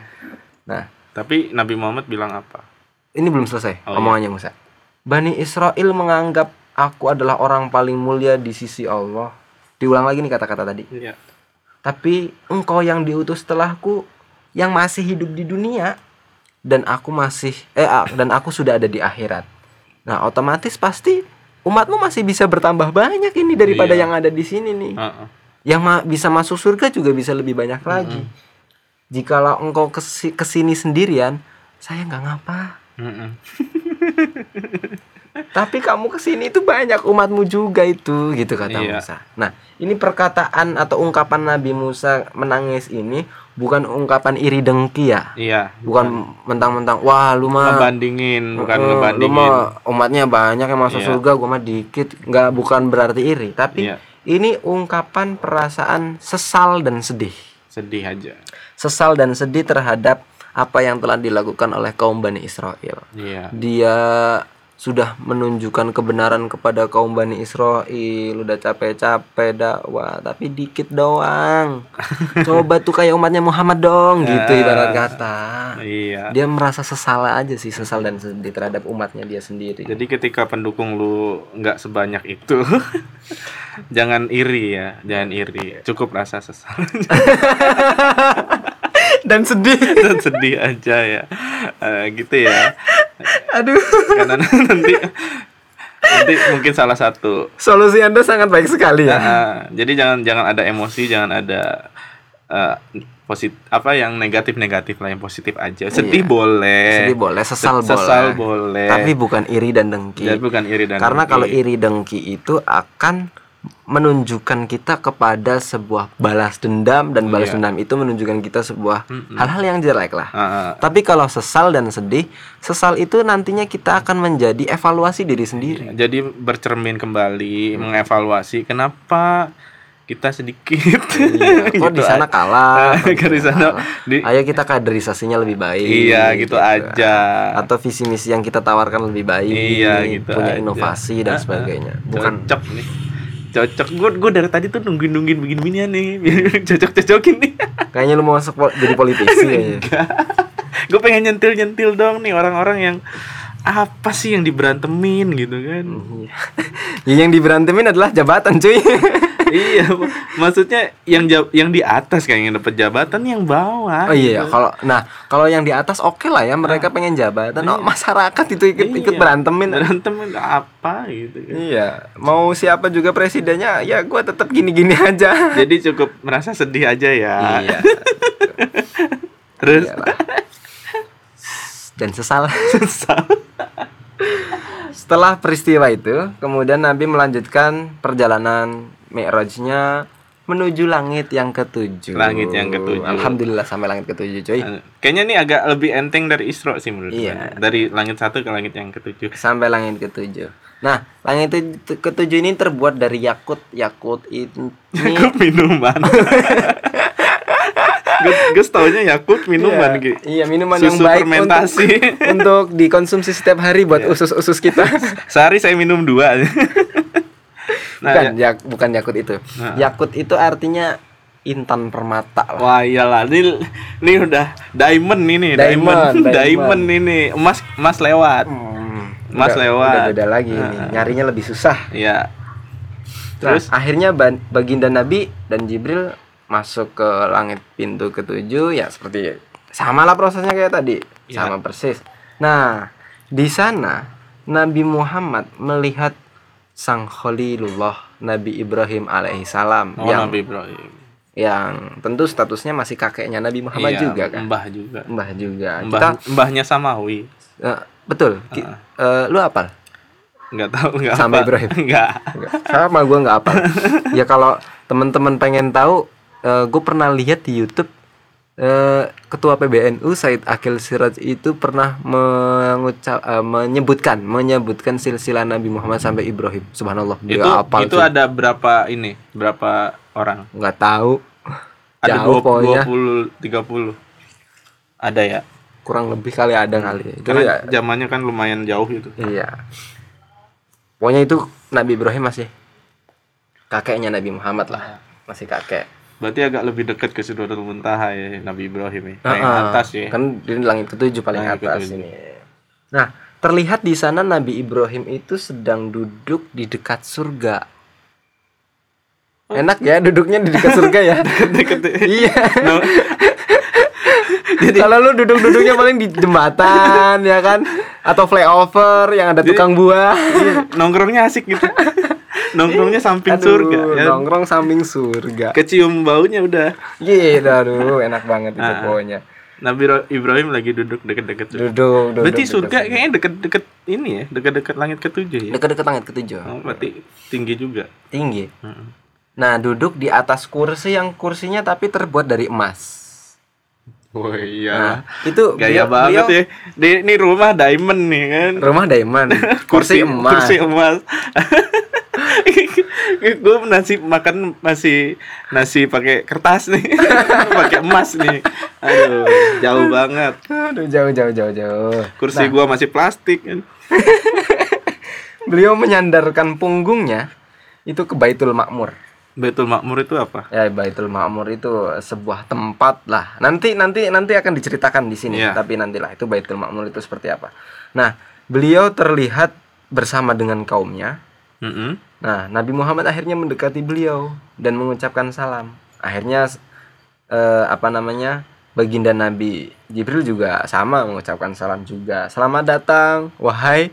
Nah, Tapi Nabi Muhammad bilang apa? ini belum selesai Oh, omongannya Musa. Bani Israel menganggap aku adalah orang paling mulia di sisi Allah. Diulang lagi nih kata-kata tadi. Iya. Tapi engkau yang diutus setelahku yang masih hidup di dunia dan aku masih eh ah, dan aku sudah ada di akhirat. Nah, otomatis pasti umatmu masih bisa bertambah banyak ini daripada Iya. yang ada di sini nih. Heeh. Yang ma- bisa masuk surga juga bisa lebih banyak lagi. Jikalau engkau kesi- ke sini sendirian, saya nggak ngapa. Mm-mm. <laughs> Tapi kamu ke sini itu banyak umatmu juga itu, gitu kata Iya. Musa. Nah, ini perkataan atau ungkapan Nabi Musa menangis ini bukan ungkapan iri dengki ya. Iya. Bukan mentang-mentang wah lu mah ngebandingin, bukan eh, lu ngebandingin. mah umatnya banyak yang masuk Iya. surga, gua mah dikit. Nggak bukan berarti iri, tapi Iya. ini ungkapan perasaan sesal dan sedih. Sedih aja. Sesal dan sedih terhadap apa yang telah dilakukan oleh kaum Bani Israel. Iya. Dia sudah menunjukkan kebenaran kepada kaum Bani Israel. Udah capek-capek dakwah tapi dikit doang. <laughs> Coba tuh kayak umatnya Muhammad dong gitu ibarat kata. Iya. dia merasa sesal aja sih sesal dan sedih terhadap umatnya dia sendiri. Jadi ketika pendukung lu nggak sebanyak itu, <laughs> jangan iri ya, jangan iri. Cukup rasa sesal <laughs> dan sedih <laughs> dan sedih aja ya, Eh, gitu ya. aduh Karena nanti nanti mungkin salah satu. solusi anda sangat baik sekali ya Ah, jadi jangan jangan ada emosi, jangan ada eh, positif apa yang negatif negatif lah yang positif aja. Sedih boleh. sedih boleh sesal, Se- sesal boleh. tapi bukan iri dan dengki Jadi bukan iri dan Karena dengki. kalau iri dengki itu akan menunjukkan kita kepada sebuah balas dendam dan balas Iya. dendam itu menunjukkan kita sebuah hal-hal yang jelek lah. Ah, ah. Tapi kalau sesal dan sedih, sesal itu nantinya kita akan menjadi evaluasi diri sendiri. Jadi bercermin kembali, mengevaluasi kenapa kita sedikit. Iya, <laughs> kok di Gitu sana aja. kalah? <laughs> Kok di sana di- Ayo kita kaderisasinya lebih baik. Iya, gitu aja. Atau visi misi yang kita tawarkan lebih baik. Iya, gitu Punya aja. inovasi dan Ah, sebagainya. Bukan Cocok nih. Cocok gue gue dari tadi tuh nungguin nungguin begini beginian nih <laughs> cocok cocokin nih kayaknya lu mau masuk pol- jadi politisi <laughs> kayaknya. gue pengen nyentil nyentil dong nih orang-orang yang apa sih yang diberantemin gitu kan Iya. <laughs> Ya, yang diberantemin adalah jabatan, cuy. Iya maksudnya yang ja- yang di atas kayak yang dapat jabatan yang bawah Oh iya, gitu. kalau nah kalau yang di atas oke lah ya mereka pengen jabatan. Oh, masyarakat itu ikut ikut Iya, berantemin. berantemin apa gitu kan Iya, mau siapa juga presidennya, ya gua tetap gini-gini aja. jadi cukup merasa sedih aja ya Iya. <laughs> terus iyalah. Dan sesal. <laughs> susah Setelah peristiwa itu, kemudian Nabi melanjutkan perjalanan Mi'rajnya menuju langit yang ketujuh. Langit yang ketujuh. Alhamdulillah sampai langit ketujuh, cuy. Kayaknya ini agak lebih enteng dari Isra sih menurut Iya. gue. Dari langit satu ke langit yang ketujuh. sampai langit ketujuh. Nah, langit ketujuh ini terbuat dari yakut. Yakut ini Yakut minuman. <laughs> Gue taunya Yakut minuman iya, gitu. iya, minuman yang Susu baik fermentasi. untuk, untuk dikonsumsi setiap hari buat usus-usus kita. Sehari saya minum dua. <laughs> nah, bukan, ya. ya, bukan yakut itu. Nah. Yakut itu artinya intan permata lah. Wah iyalah ini ini udah diamond ini Diamond, diamond <laughs> diamond. diamond ini emas emas lewat Hmm, Mas udah- lewat. Udah beda lagi Nah. nih. Nyarinya lebih susah. ya Terus terus akhirnya baginda Nabi dan Jibril masuk ke langit pintu ketujuh ya seperti sama lah prosesnya kayak tadi Ya. sama persis. Nah di sana Nabi Muhammad melihat sang Khalilullah Nabi Ibrahim alaihissalam oh, yang Nabi Ibrahim. yang tentu statusnya masih kakeknya Nabi Muhammad Iya, juga kan? mbah juga. Mbah juga. Mbah kita mbahnya Samawi. Eh, betul. Ki- eh, lu apal? Nggak tahu nggak Sampai apa. Ibrahim. nggak. Sama gua nggak apa <laughs> ya kalau teman-teman pengen tahu gue pernah lihat di YouTube eh, ketua PBNU Said Akil Siraj itu pernah mengucap eh, menyebutkan menyebutkan silsilah Nabi Muhammad sampai Ibrahim. Subhanallah itu Dia hafal itu cuy. ada berapa ini? Berapa orang? Nggak tahu. Ada Jauh dua puluh tiga puluh. Ada ya? Kurang lebih kali ada kali. Itu karena ya, zamannya kan lumayan jauh gitu. Iya. Pokoknya itu Nabi Ibrahim masih kakeknya Nabi Muhammad lah. Masih kakek berarti agak lebih dekat ke Sidratul Muntaha ya Nabi Ibrahim ya Ah, yang ah. atas ya Kan di langit ketujuh paling Langit atas ketujuh. ini. Nah, terlihat di sana Nabi Ibrahim itu sedang duduk di dekat surga. Oh. Enak ya duduknya di dekat surga ya. <laughs> deket iya. No, <laughs> Kalau lu duduk-duduknya paling di jembatan ya kan atau flyover yang ada tukang buah. iya, <laughs> nongkrongnya asik gitu nongkrongnya samping Aduh, surga ya nongkrong samping surga. kecium baunya udah Iya, aduh, enak banget itu Ah, ah. pokoknya. Nabi Ibrahim lagi duduk deket-deket surga. Duduk, duduk. Berarti duduk, surga duduk. kayaknya deket-deket ini ya, deket-deket langit ketujuh ya. dekat-dekat langit ketujuh. Oh, berarti tinggi juga. Tinggi. Heeh. Nah, duduk di atas kursi yang kursinya tapi terbuat dari emas. Oh iya. Nah, itu Gaya beliau- banget beliau- ya. Di, ini rumah diamond nih kan. Rumah diamond, <laughs> kursi, emas. Kursi emas. <laughs> gue nasi makan masih nasi pakai kertas nih, <laughs> pakai emas nih. Aduh, jauh banget. Aduh, jauh jauh jauh jauh. Kursi gua masih plastik kan. <laughs> Beliau menyandarkan punggungnya itu ke Baitul Makmur. Baitul Makmur itu apa? Ya, Baitul Makmur itu sebuah tempat lah. Nanti nanti nanti akan diceritakan di sini, Iya. tapi nantilah itu Baitul Makmur itu seperti apa. Nah, beliau terlihat bersama dengan kaumnya. Mm-mm. Nah, Nabi Muhammad akhirnya mendekati beliau dan mengucapkan salam. Akhirnya eh, apa namanya? Baginda Nabi Jibril juga sama mengucapkan salam juga. Selamat datang wahai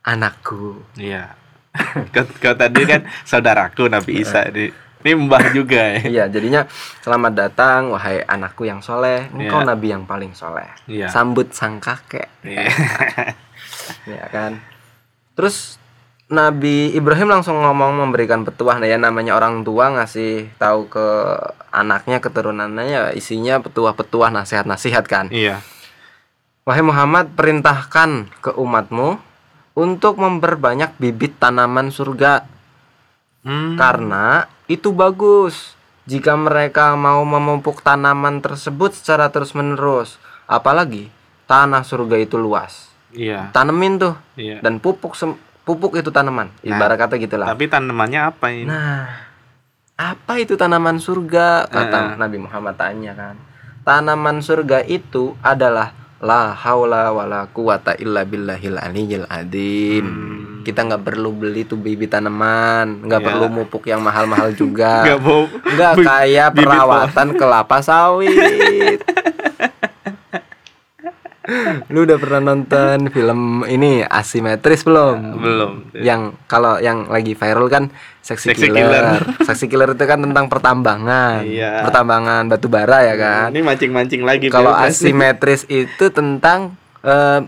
anakku. Iya. <laughs> kau, kau tadi kan saudaraku Nabi Isa ini. Ini mbah juga ya. Iya, jadinya selamat datang wahai anakku yang soleh. Engkau Iya. nabi yang paling soleh. Iya. Sambut sang kakek, Iya. <laughs> ya kan. Terus Nabi Ibrahim langsung ngomong memberikan petuah nah ya namanya orang tua ngasih tahu ke anaknya keturunannya ya isinya petuah-petuah nasihat-nasihat kan. Iya. Wahai Muhammad perintahkan ke umatmu untuk memperbanyak bibit tanaman surga Hmm. karena itu bagus jika mereka mau memupuk tanaman tersebut secara terus-menerus. Apalagi tanah surga itu luas. Iya. Tanemin tuh Iya. dan pupuk pupuk itu tanaman. Ibarat kata gitulah. Tapi tanamannya apa ini? Nah, apa itu tanaman surga? Kata. Nabi Muhammad tanya kan. Tanaman surga itu adalah la haula wala quwata illa billahil aliyyil adim. Hmm. Kita nggak perlu beli tuh bibit tanaman, nggak Ya. perlu mupuk yang mahal-mahal juga. <laughs> Nggak kayak perawatan kelapa sawit. <laughs> Lu udah pernah nonton film ini asimetris belum? Belum. yang kalau yang lagi viral kan seksi, killer. seksi killer itu kan tentang pertambangan Iya. pertambangan batu bara ya kan Ini mancing-mancing lagi. kalau asimetris itu tentang eh,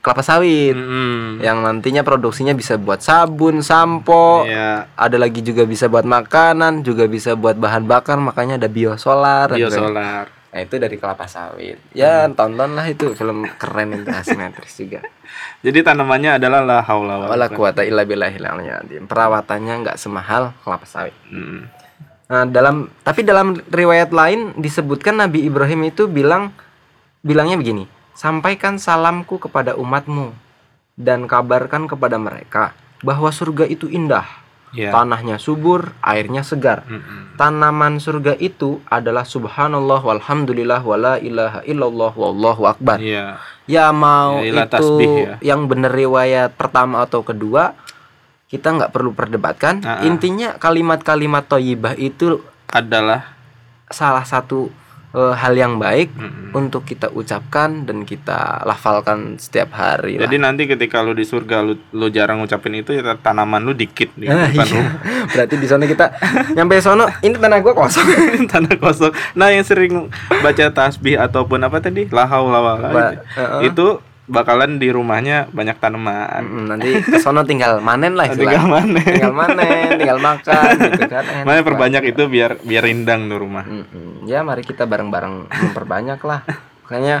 kelapa sawit Mm-mm. yang nantinya produksinya bisa buat sabun sampo Iya. ada lagi juga bisa buat makanan juga bisa buat bahan bakar makanya ada biosolar dan sebagainya. Nah, itu dari kelapa sawit ya tontonlah itu film keren itu asimetris juga <laughs> Jadi tanamannya adalah la haula wala quwata illa billahil. Perawatannya nggak semahal kelapa sawit. Mm. Nah, dalam tapi dalam riwayat lain disebutkan Nabi Ibrahim itu bilang bilangnya begini, "Sampaikan salamku kepada umatmu dan kabarkan kepada mereka bahwa surga itu indah. Iya. Tanahnya subur, airnya segar. Mm-mm. Tanaman surga itu adalah subhanallah walhamdulillah wala ilaha illallah wallahu akbar." Iya. Ya mau Ya, itu tasbih ya. yang benar riwayat pertama atau kedua kita nggak perlu perdebatkan. Ah, ah. Intinya kalimat-kalimat toyibah itu Adalah salah satu eh, hal yang baik Mm-mm. untuk kita ucapkan dan kita lafalkan setiap hari. lah. Jadi nanti ketika lu di surga lu, lu jarang ngucapin itu ya tanaman lu dikit di Ah, depan iya. rumah. <laughs> Berarti di sana kita nyampe sono ini tanah gua kosong. <laughs> tanah kosong. Nah, yang sering baca tasbih ataupun apa tadi? La haula wala Ba- gitu. uh-uh. Bakalan di rumahnya banyak tanaman. Mm, nanti ke sono tinggal manen lah <laughs> Tinggal istilahnya. mana? Tinggal manen, tinggal makan gitu kan. <laughs> enak Makanya perbanyak itu biar biar rindang tuh rumah. Mm-mm. Ya mari kita bareng-bareng memperbanyak lah. Makanya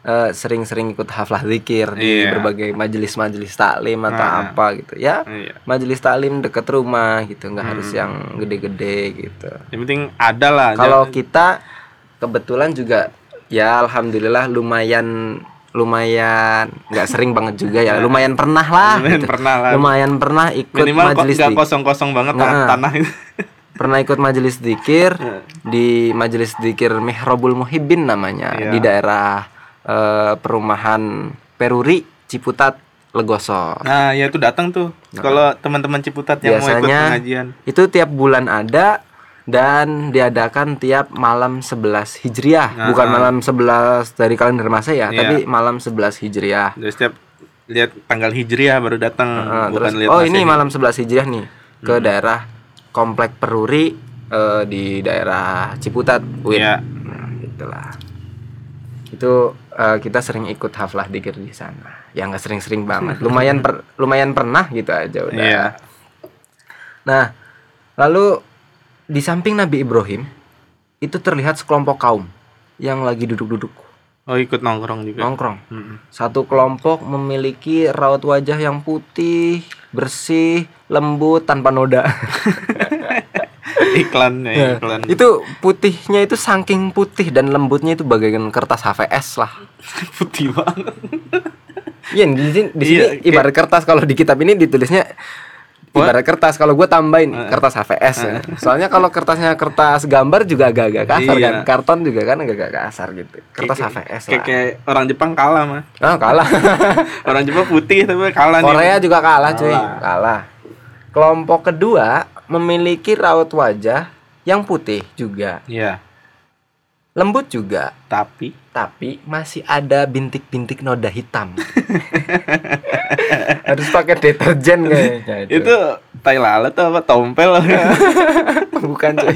eh, sering-sering ikut haflah zikir di Iya. berbagai majelis-majelis taklim atau Ah. apa gitu ya. Iya. Majelis taklim deket rumah gitu, nggak harus Hmm. yang gede-gede gitu. Yang penting ada lah. Kalau kita kebetulan juga ya alhamdulillah lumayan lumayan nggak sering banget juga ya lumayan pernah lah Lumayan gitu. pernah lah. lumayan pernah ikut minimal majelis nggak zikir. kosong-kosong banget tan- tanah itu. <laughs> pernah ikut majelis dikir di majelis dikir Mihrabul Muhibbin namanya Iya. di daerah eh, perumahan Peruri Ciputat Legoso Nah, ya itu datang tuh. Kalau teman-teman Ciputat yang mau ikut Biasanya pengajian. itu tiap bulan ada dan diadakan tiap malam 11 Hijriah Nah. bukan malam 11 dari kalender Masehi ya Iya. tapi malam 11 Hijriah Jadi setiap lihat tanggal hijriah baru datang, Nah, bukan terus lihat oh ini malam 11 Hijriah nih ke daerah komplek Peruri eh, di daerah Ciputat Win Iya. nah, gitulah Itu eh, kita sering ikut haflah dikir di sana. Ya nggak sering-sering banget. <laughs> Lumayan per- lumayan pernah gitu aja udah. Iya. Nah, lalu di samping Nabi Ibrahim itu terlihat sekelompok kaum yang lagi duduk-duduk Oh ikut nongkrong juga. nongkrong. Mm-mm. Satu kelompok memiliki raut wajah yang putih, bersih, lembut, tanpa noda. <laughs> Iklannya Ya, iklan. itu putihnya itu saking putih dan lembutnya itu bagaikan kertas HVS lah. <laughs> putih banget. Iya di sini, di sini Iya, kayak- ibarat kertas kalau di kitab ini ditulisnya ibarat kertas kalau gue tambahin kertas HVS ya. Soalnya kalau kertasnya kertas gambar juga agak-agak kasar Iya. kan, karton juga kan agak-agak kasar gitu. Kertas Kayak- HVS Kayak, lah. kayak orang Jepang kalah mah. Oh, kalah. <laughs> Orang Jepang putih tapi kalah nih. Korea juga kalah cuy, Kalah. kalah. Kelompok kedua memiliki raut wajah yang putih juga, Iya. Lembut juga, Tapi tapi masih ada bintik-bintik noda hitam. <laughs> Harus pakai deterjen kayaknya itu tai lalat atau apa tompel? <laughs> bukan cuy.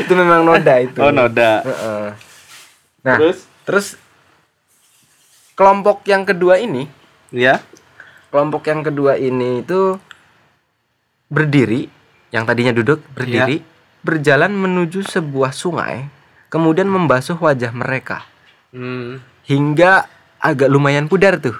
itu memang noda itu. oh noda. Heeh. Nah, Terus terus kelompok yang kedua ini, ya. kelompok yang kedua ini itu berdiri, yang tadinya duduk berdiri, berjalan menuju sebuah sungai, kemudian membasuh wajah mereka Hmm. hingga agak lumayan pudar tuh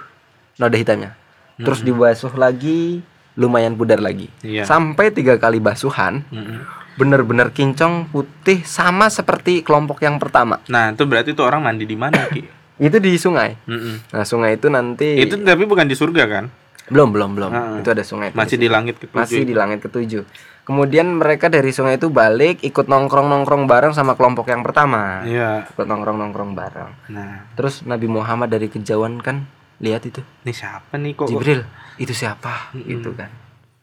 noda hitamnya. Terus dibasuh lagi, lumayan pudar lagi. Iya. Sampai tiga kali basuhan, Mm-mm. bener-bener kincong putih sama seperti kelompok yang pertama. Nah, itu berarti itu orang mandi di mana, Ki? <clears throat> Itu di sungai. Mm-mm. Nah, sungai itu nanti Itu tapi bukan di surga kan? belum belum belum. Heeh. Itu ada sungai. Masih di langit ketujuh. masih di langit ketujuh. Kemudian mereka dari sungai itu balik ikut nongkrong-nongkrong bareng sama kelompok yang pertama. Iya. Ikut nongkrong-nongkrong bareng. Nah, Terus Nabi Muhammad dari kejauhan kan lihat itu. ini siapa nih kok? Jibril, itu siapa? Gitu kan.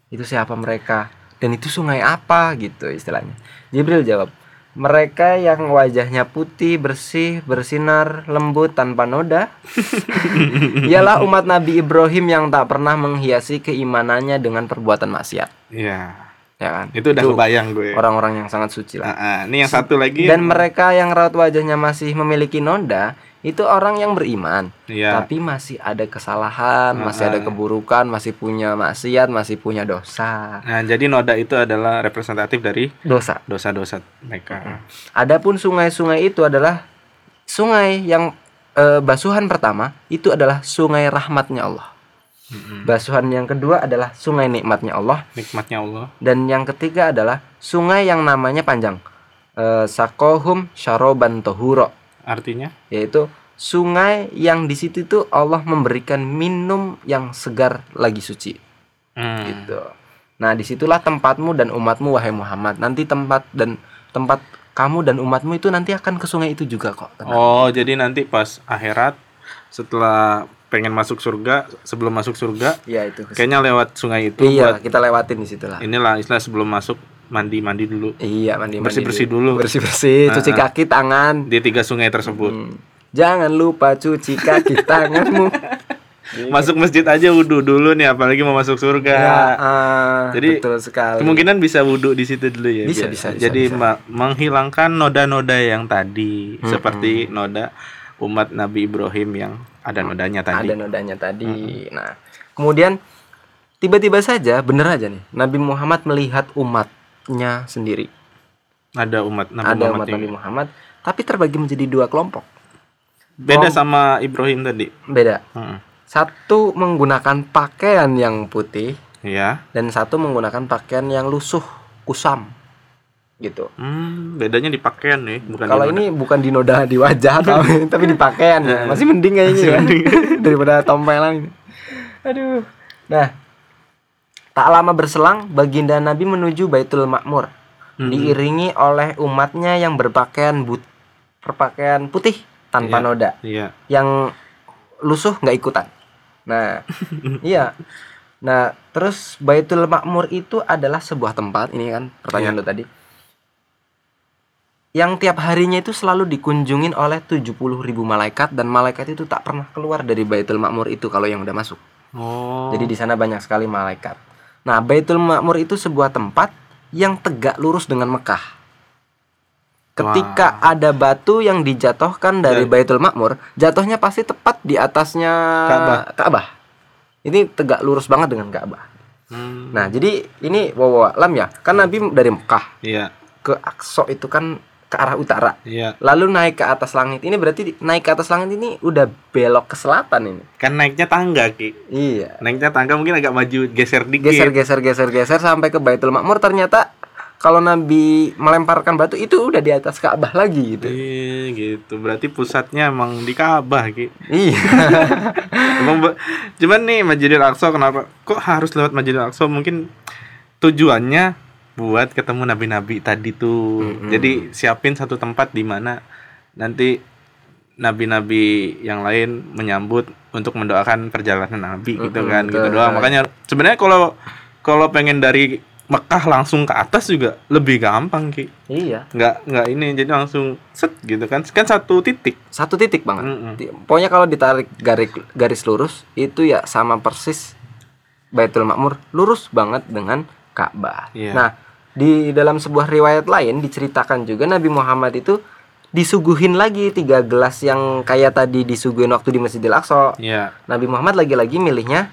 Itu siapa mereka? Dan itu sungai apa gitu istilahnya. Jibril jawab, mereka yang wajahnya putih, bersih, bersinar, lembut tanpa noda. <laughs> Ialah umat Nabi Ibrahim yang tak pernah menghiasi keimanannya dengan perbuatan maksiat, Iya. Ya kan? Itu udah kebayang gue. orang-orang yang sangat suci lah. Ah, ah. ini yang satu lagi. Dan mereka yang raut wajahnya masih memiliki noda, itu orang yang beriman, Iya. tapi masih ada kesalahan, masih ada keburukan, masih punya maksiat, masih punya dosa. Nah, jadi noda itu adalah representatif dari Dosa. dosa-dosa mereka. Adapun sungai-sungai itu adalah sungai yang eh, basuhan pertama itu adalah sungai rahmatnya Allah. Basuhan yang kedua adalah sungai nikmatnya Allah Nikmatnya Allah. dan yang ketiga adalah sungai yang namanya panjang. Eh, Sakohum Syaroban Tohuro Artinya? yaitu sungai yang di situ tuh Allah memberikan minum yang segar lagi suci Hmm. gitu. Nah, di situlah tempatmu dan umatmu wahai Muhammad. Nanti tempat dan tempat kamu dan umatmu itu nanti akan ke sungai itu juga kok. tenang. Oh, jadi nanti pas akhirat setelah pengen masuk surga, sebelum masuk surga, Iya itu. kayaknya lewat sungai itu iya, buat kita lewatin di situ lah. inilah istilah sebelum masuk mandi-mandi dulu Iya, mandi Bersih-bersih dulu. Bersih-bersih, <laughs> cuci Ah, ah. kaki, tangan. di tiga sungai tersebut. Hmm. Jangan lupa cuci kaki <laughs> tanganmu. Masuk masjid aja wudhu dulu nih, apalagi mau masuk surga. Ya, ah, Jadi, betul sekali. Kemungkinan bisa wudhu di situ dulu ya. Bisa, biar- bisa, bisa, Jadi bisa. menghilangkan noda-noda yang tadi, seperti noda umat Nabi Ibrahim yang ada nodanya tadi. ada nodanya tadi. Nah, kemudian tiba-tiba saja bener aja nih Nabi Muhammad melihat umatnya sendiri. Ada umat Nabi ada Muhammad umat Nabi Muhammad, tapi terbagi menjadi dua kelompok. beda Kelompok- sama Ibrahim tadi. Beda. Heeh. Satu menggunakan pakaian yang putih Iya. dan satu menggunakan pakaian yang lusuh, kusam. Gitu. Hmm, bedanya di pakaian nih, bukan Kalau ini bukan di noda di wajah <laughs> tapi, tapi di pakaian ya. Masih mending kayaknya ya. <laughs> daripada tompelan ini. Aduh. Nah, tak lama berselang baginda Nabi menuju Baitul Makmur diiringi oleh umatnya yang berpakaian but berpakaian putih tanpa Iya. noda. Iya. Yang lusuh nggak ikutan. Nah, <laughs> iya. Nah, terus Baitul Makmur itu adalah sebuah tempat ini kan pertanyaan Iya. lo tadi. Yang tiap harinya itu selalu dikunjungin oleh 70 ribu malaikat dan malaikat itu tak pernah keluar dari Baitul Makmur itu kalau yang udah masuk. Oh. Jadi di sana banyak sekali malaikat. Nah, Baitul Makmur itu sebuah tempat yang tegak lurus dengan Mekah. Ketika ada batu yang dijatuhkan dari Baitul Makmur, jatuhnya pasti tepat di atasnya Ka'bah. Ka'bah. Ini tegak lurus banget dengan Ka'bah. Hmm, Nah, jadi ini wawa alam ya. Kan Nabi dari Mekah iya, ke Aqsa itu kan ke arah utara. iya. Lalu naik ke atas langit. Ini berarti naik ke atas langit ini udah belok ke selatan ini. Kan naiknya tangga, Ki. Iya. Naiknya tangga mungkin agak maju geser dikit. Geser geser geser geser sampai ke Baitul Makmur ternyata kalau Nabi melemparkan batu itu udah di atas Ka'bah lagi gitu. Iya, gitu. Berarti pusatnya emang di Ka'bah, Ki. Iya. <laughs> Emang cuman nih Masjidil Aqsa kenapa kok harus lewat Masjidil Aqsa? Mungkin tujuannya buat ketemu nabi-nabi tadi tuh. Mm-mm. Jadi siapin satu tempat di mana nanti nabi-nabi yang lain menyambut untuk mendoakan perjalanan nabi gitu Mm-mm, kan gitu doang. Makanya sebenarnya kalau kalau pengen dari Mekah langsung ke atas juga lebih gampang ki iya. nggak nggak ini jadi langsung set gitu kan kan satu titik Satu titik banget. Mm-mm. Di- Pokoknya kalau ditarik garis garis lurus itu ya sama persis Baitul Makmur lurus banget dengan Ka'bah. Iya. Nah, di dalam sebuah riwayat lain diceritakan juga Nabi Muhammad itu disuguhin lagi tiga gelas yang kayak tadi disuguhin waktu di Masjidil Aqsa. ya Nabi Muhammad lagi-lagi milihnya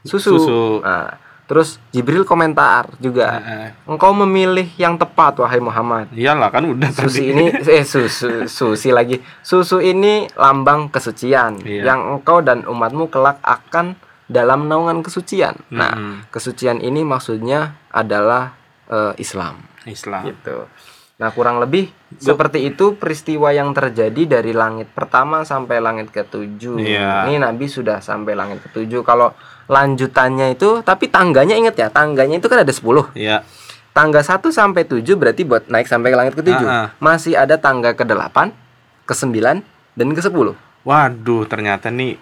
susu. Susu. Nah, terus Jibril komentar juga. Heeh. Engkau memilih yang tepat wahai Muhammad. iyalah kan udah Susi tadi. ini eh susu susi lagi. Susu ini lambang kesucian Iya. yang engkau dan umatmu kelak akan dalam naungan kesucian. Nah, Mm-mm. kesucian ini maksudnya adalah eh, Islam Islam gitu. Nah, kurang lebih seperti itu peristiwa yang terjadi dari langit pertama sampai langit ketujuh. Iya. Ini Nabi sudah sampai langit ketujuh. Kalau lanjutannya itu, tapi tangganya inget ya, tangganya itu kan ada 10 ya Tangga 1 sampai 7 berarti buat naik sampai ke langit ke-7. Ah, ah. Masih ada tangga ke-8, ke-9 dan ke-10. Waduh, ternyata nih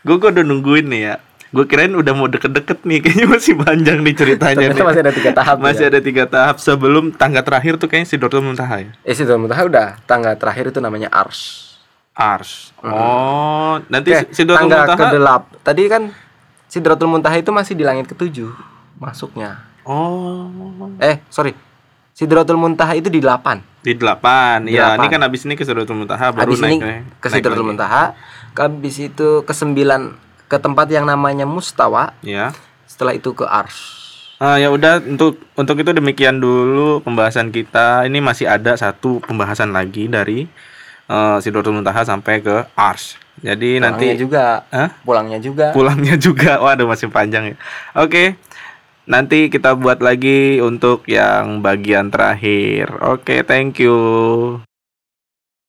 gue gue udah nungguin nih ya. Gue kirain udah mau deket-deket nih, kayaknya masih panjang nih ceritanya. Ternyata nih. masih ada tiga tahap. Masih ya. ada tiga tahap sebelum tangga terakhir tuh kayaknya Sidratul Muntaha ya. Eh, Sidratul Muntaha udah. Tangga terakhir itu namanya Ars. Ars. Oh, nanti Oke, Sidratul tangga Muntaha. ke-8. Tadi kan Sidratul Muntaha itu masih di langit ke-7 masuknya. Oh, Eh, sorry. Sidratul Muntaha itu di 8. di delapan. Di Ya, delapan. ini kan abis ini ke Sidratul Muntaha baru Habis ini naik ke Sidratul Muntaha, habis itu ke 9 ke tempat yang namanya Mustawa, Ya. setelah itu ke Ars. Ah ya udah untuk untuk itu demikian dulu pembahasan kita. Ini masih ada satu pembahasan lagi dari eh, Sidratul Muntaha sampai ke Ars. Jadi Pulangnya nanti juga, Hah? pulangnya juga. pulangnya <laughs> juga. Waduh masih panjang ya. Oke. Nanti kita buat lagi untuk yang bagian terakhir. Oke, thank you.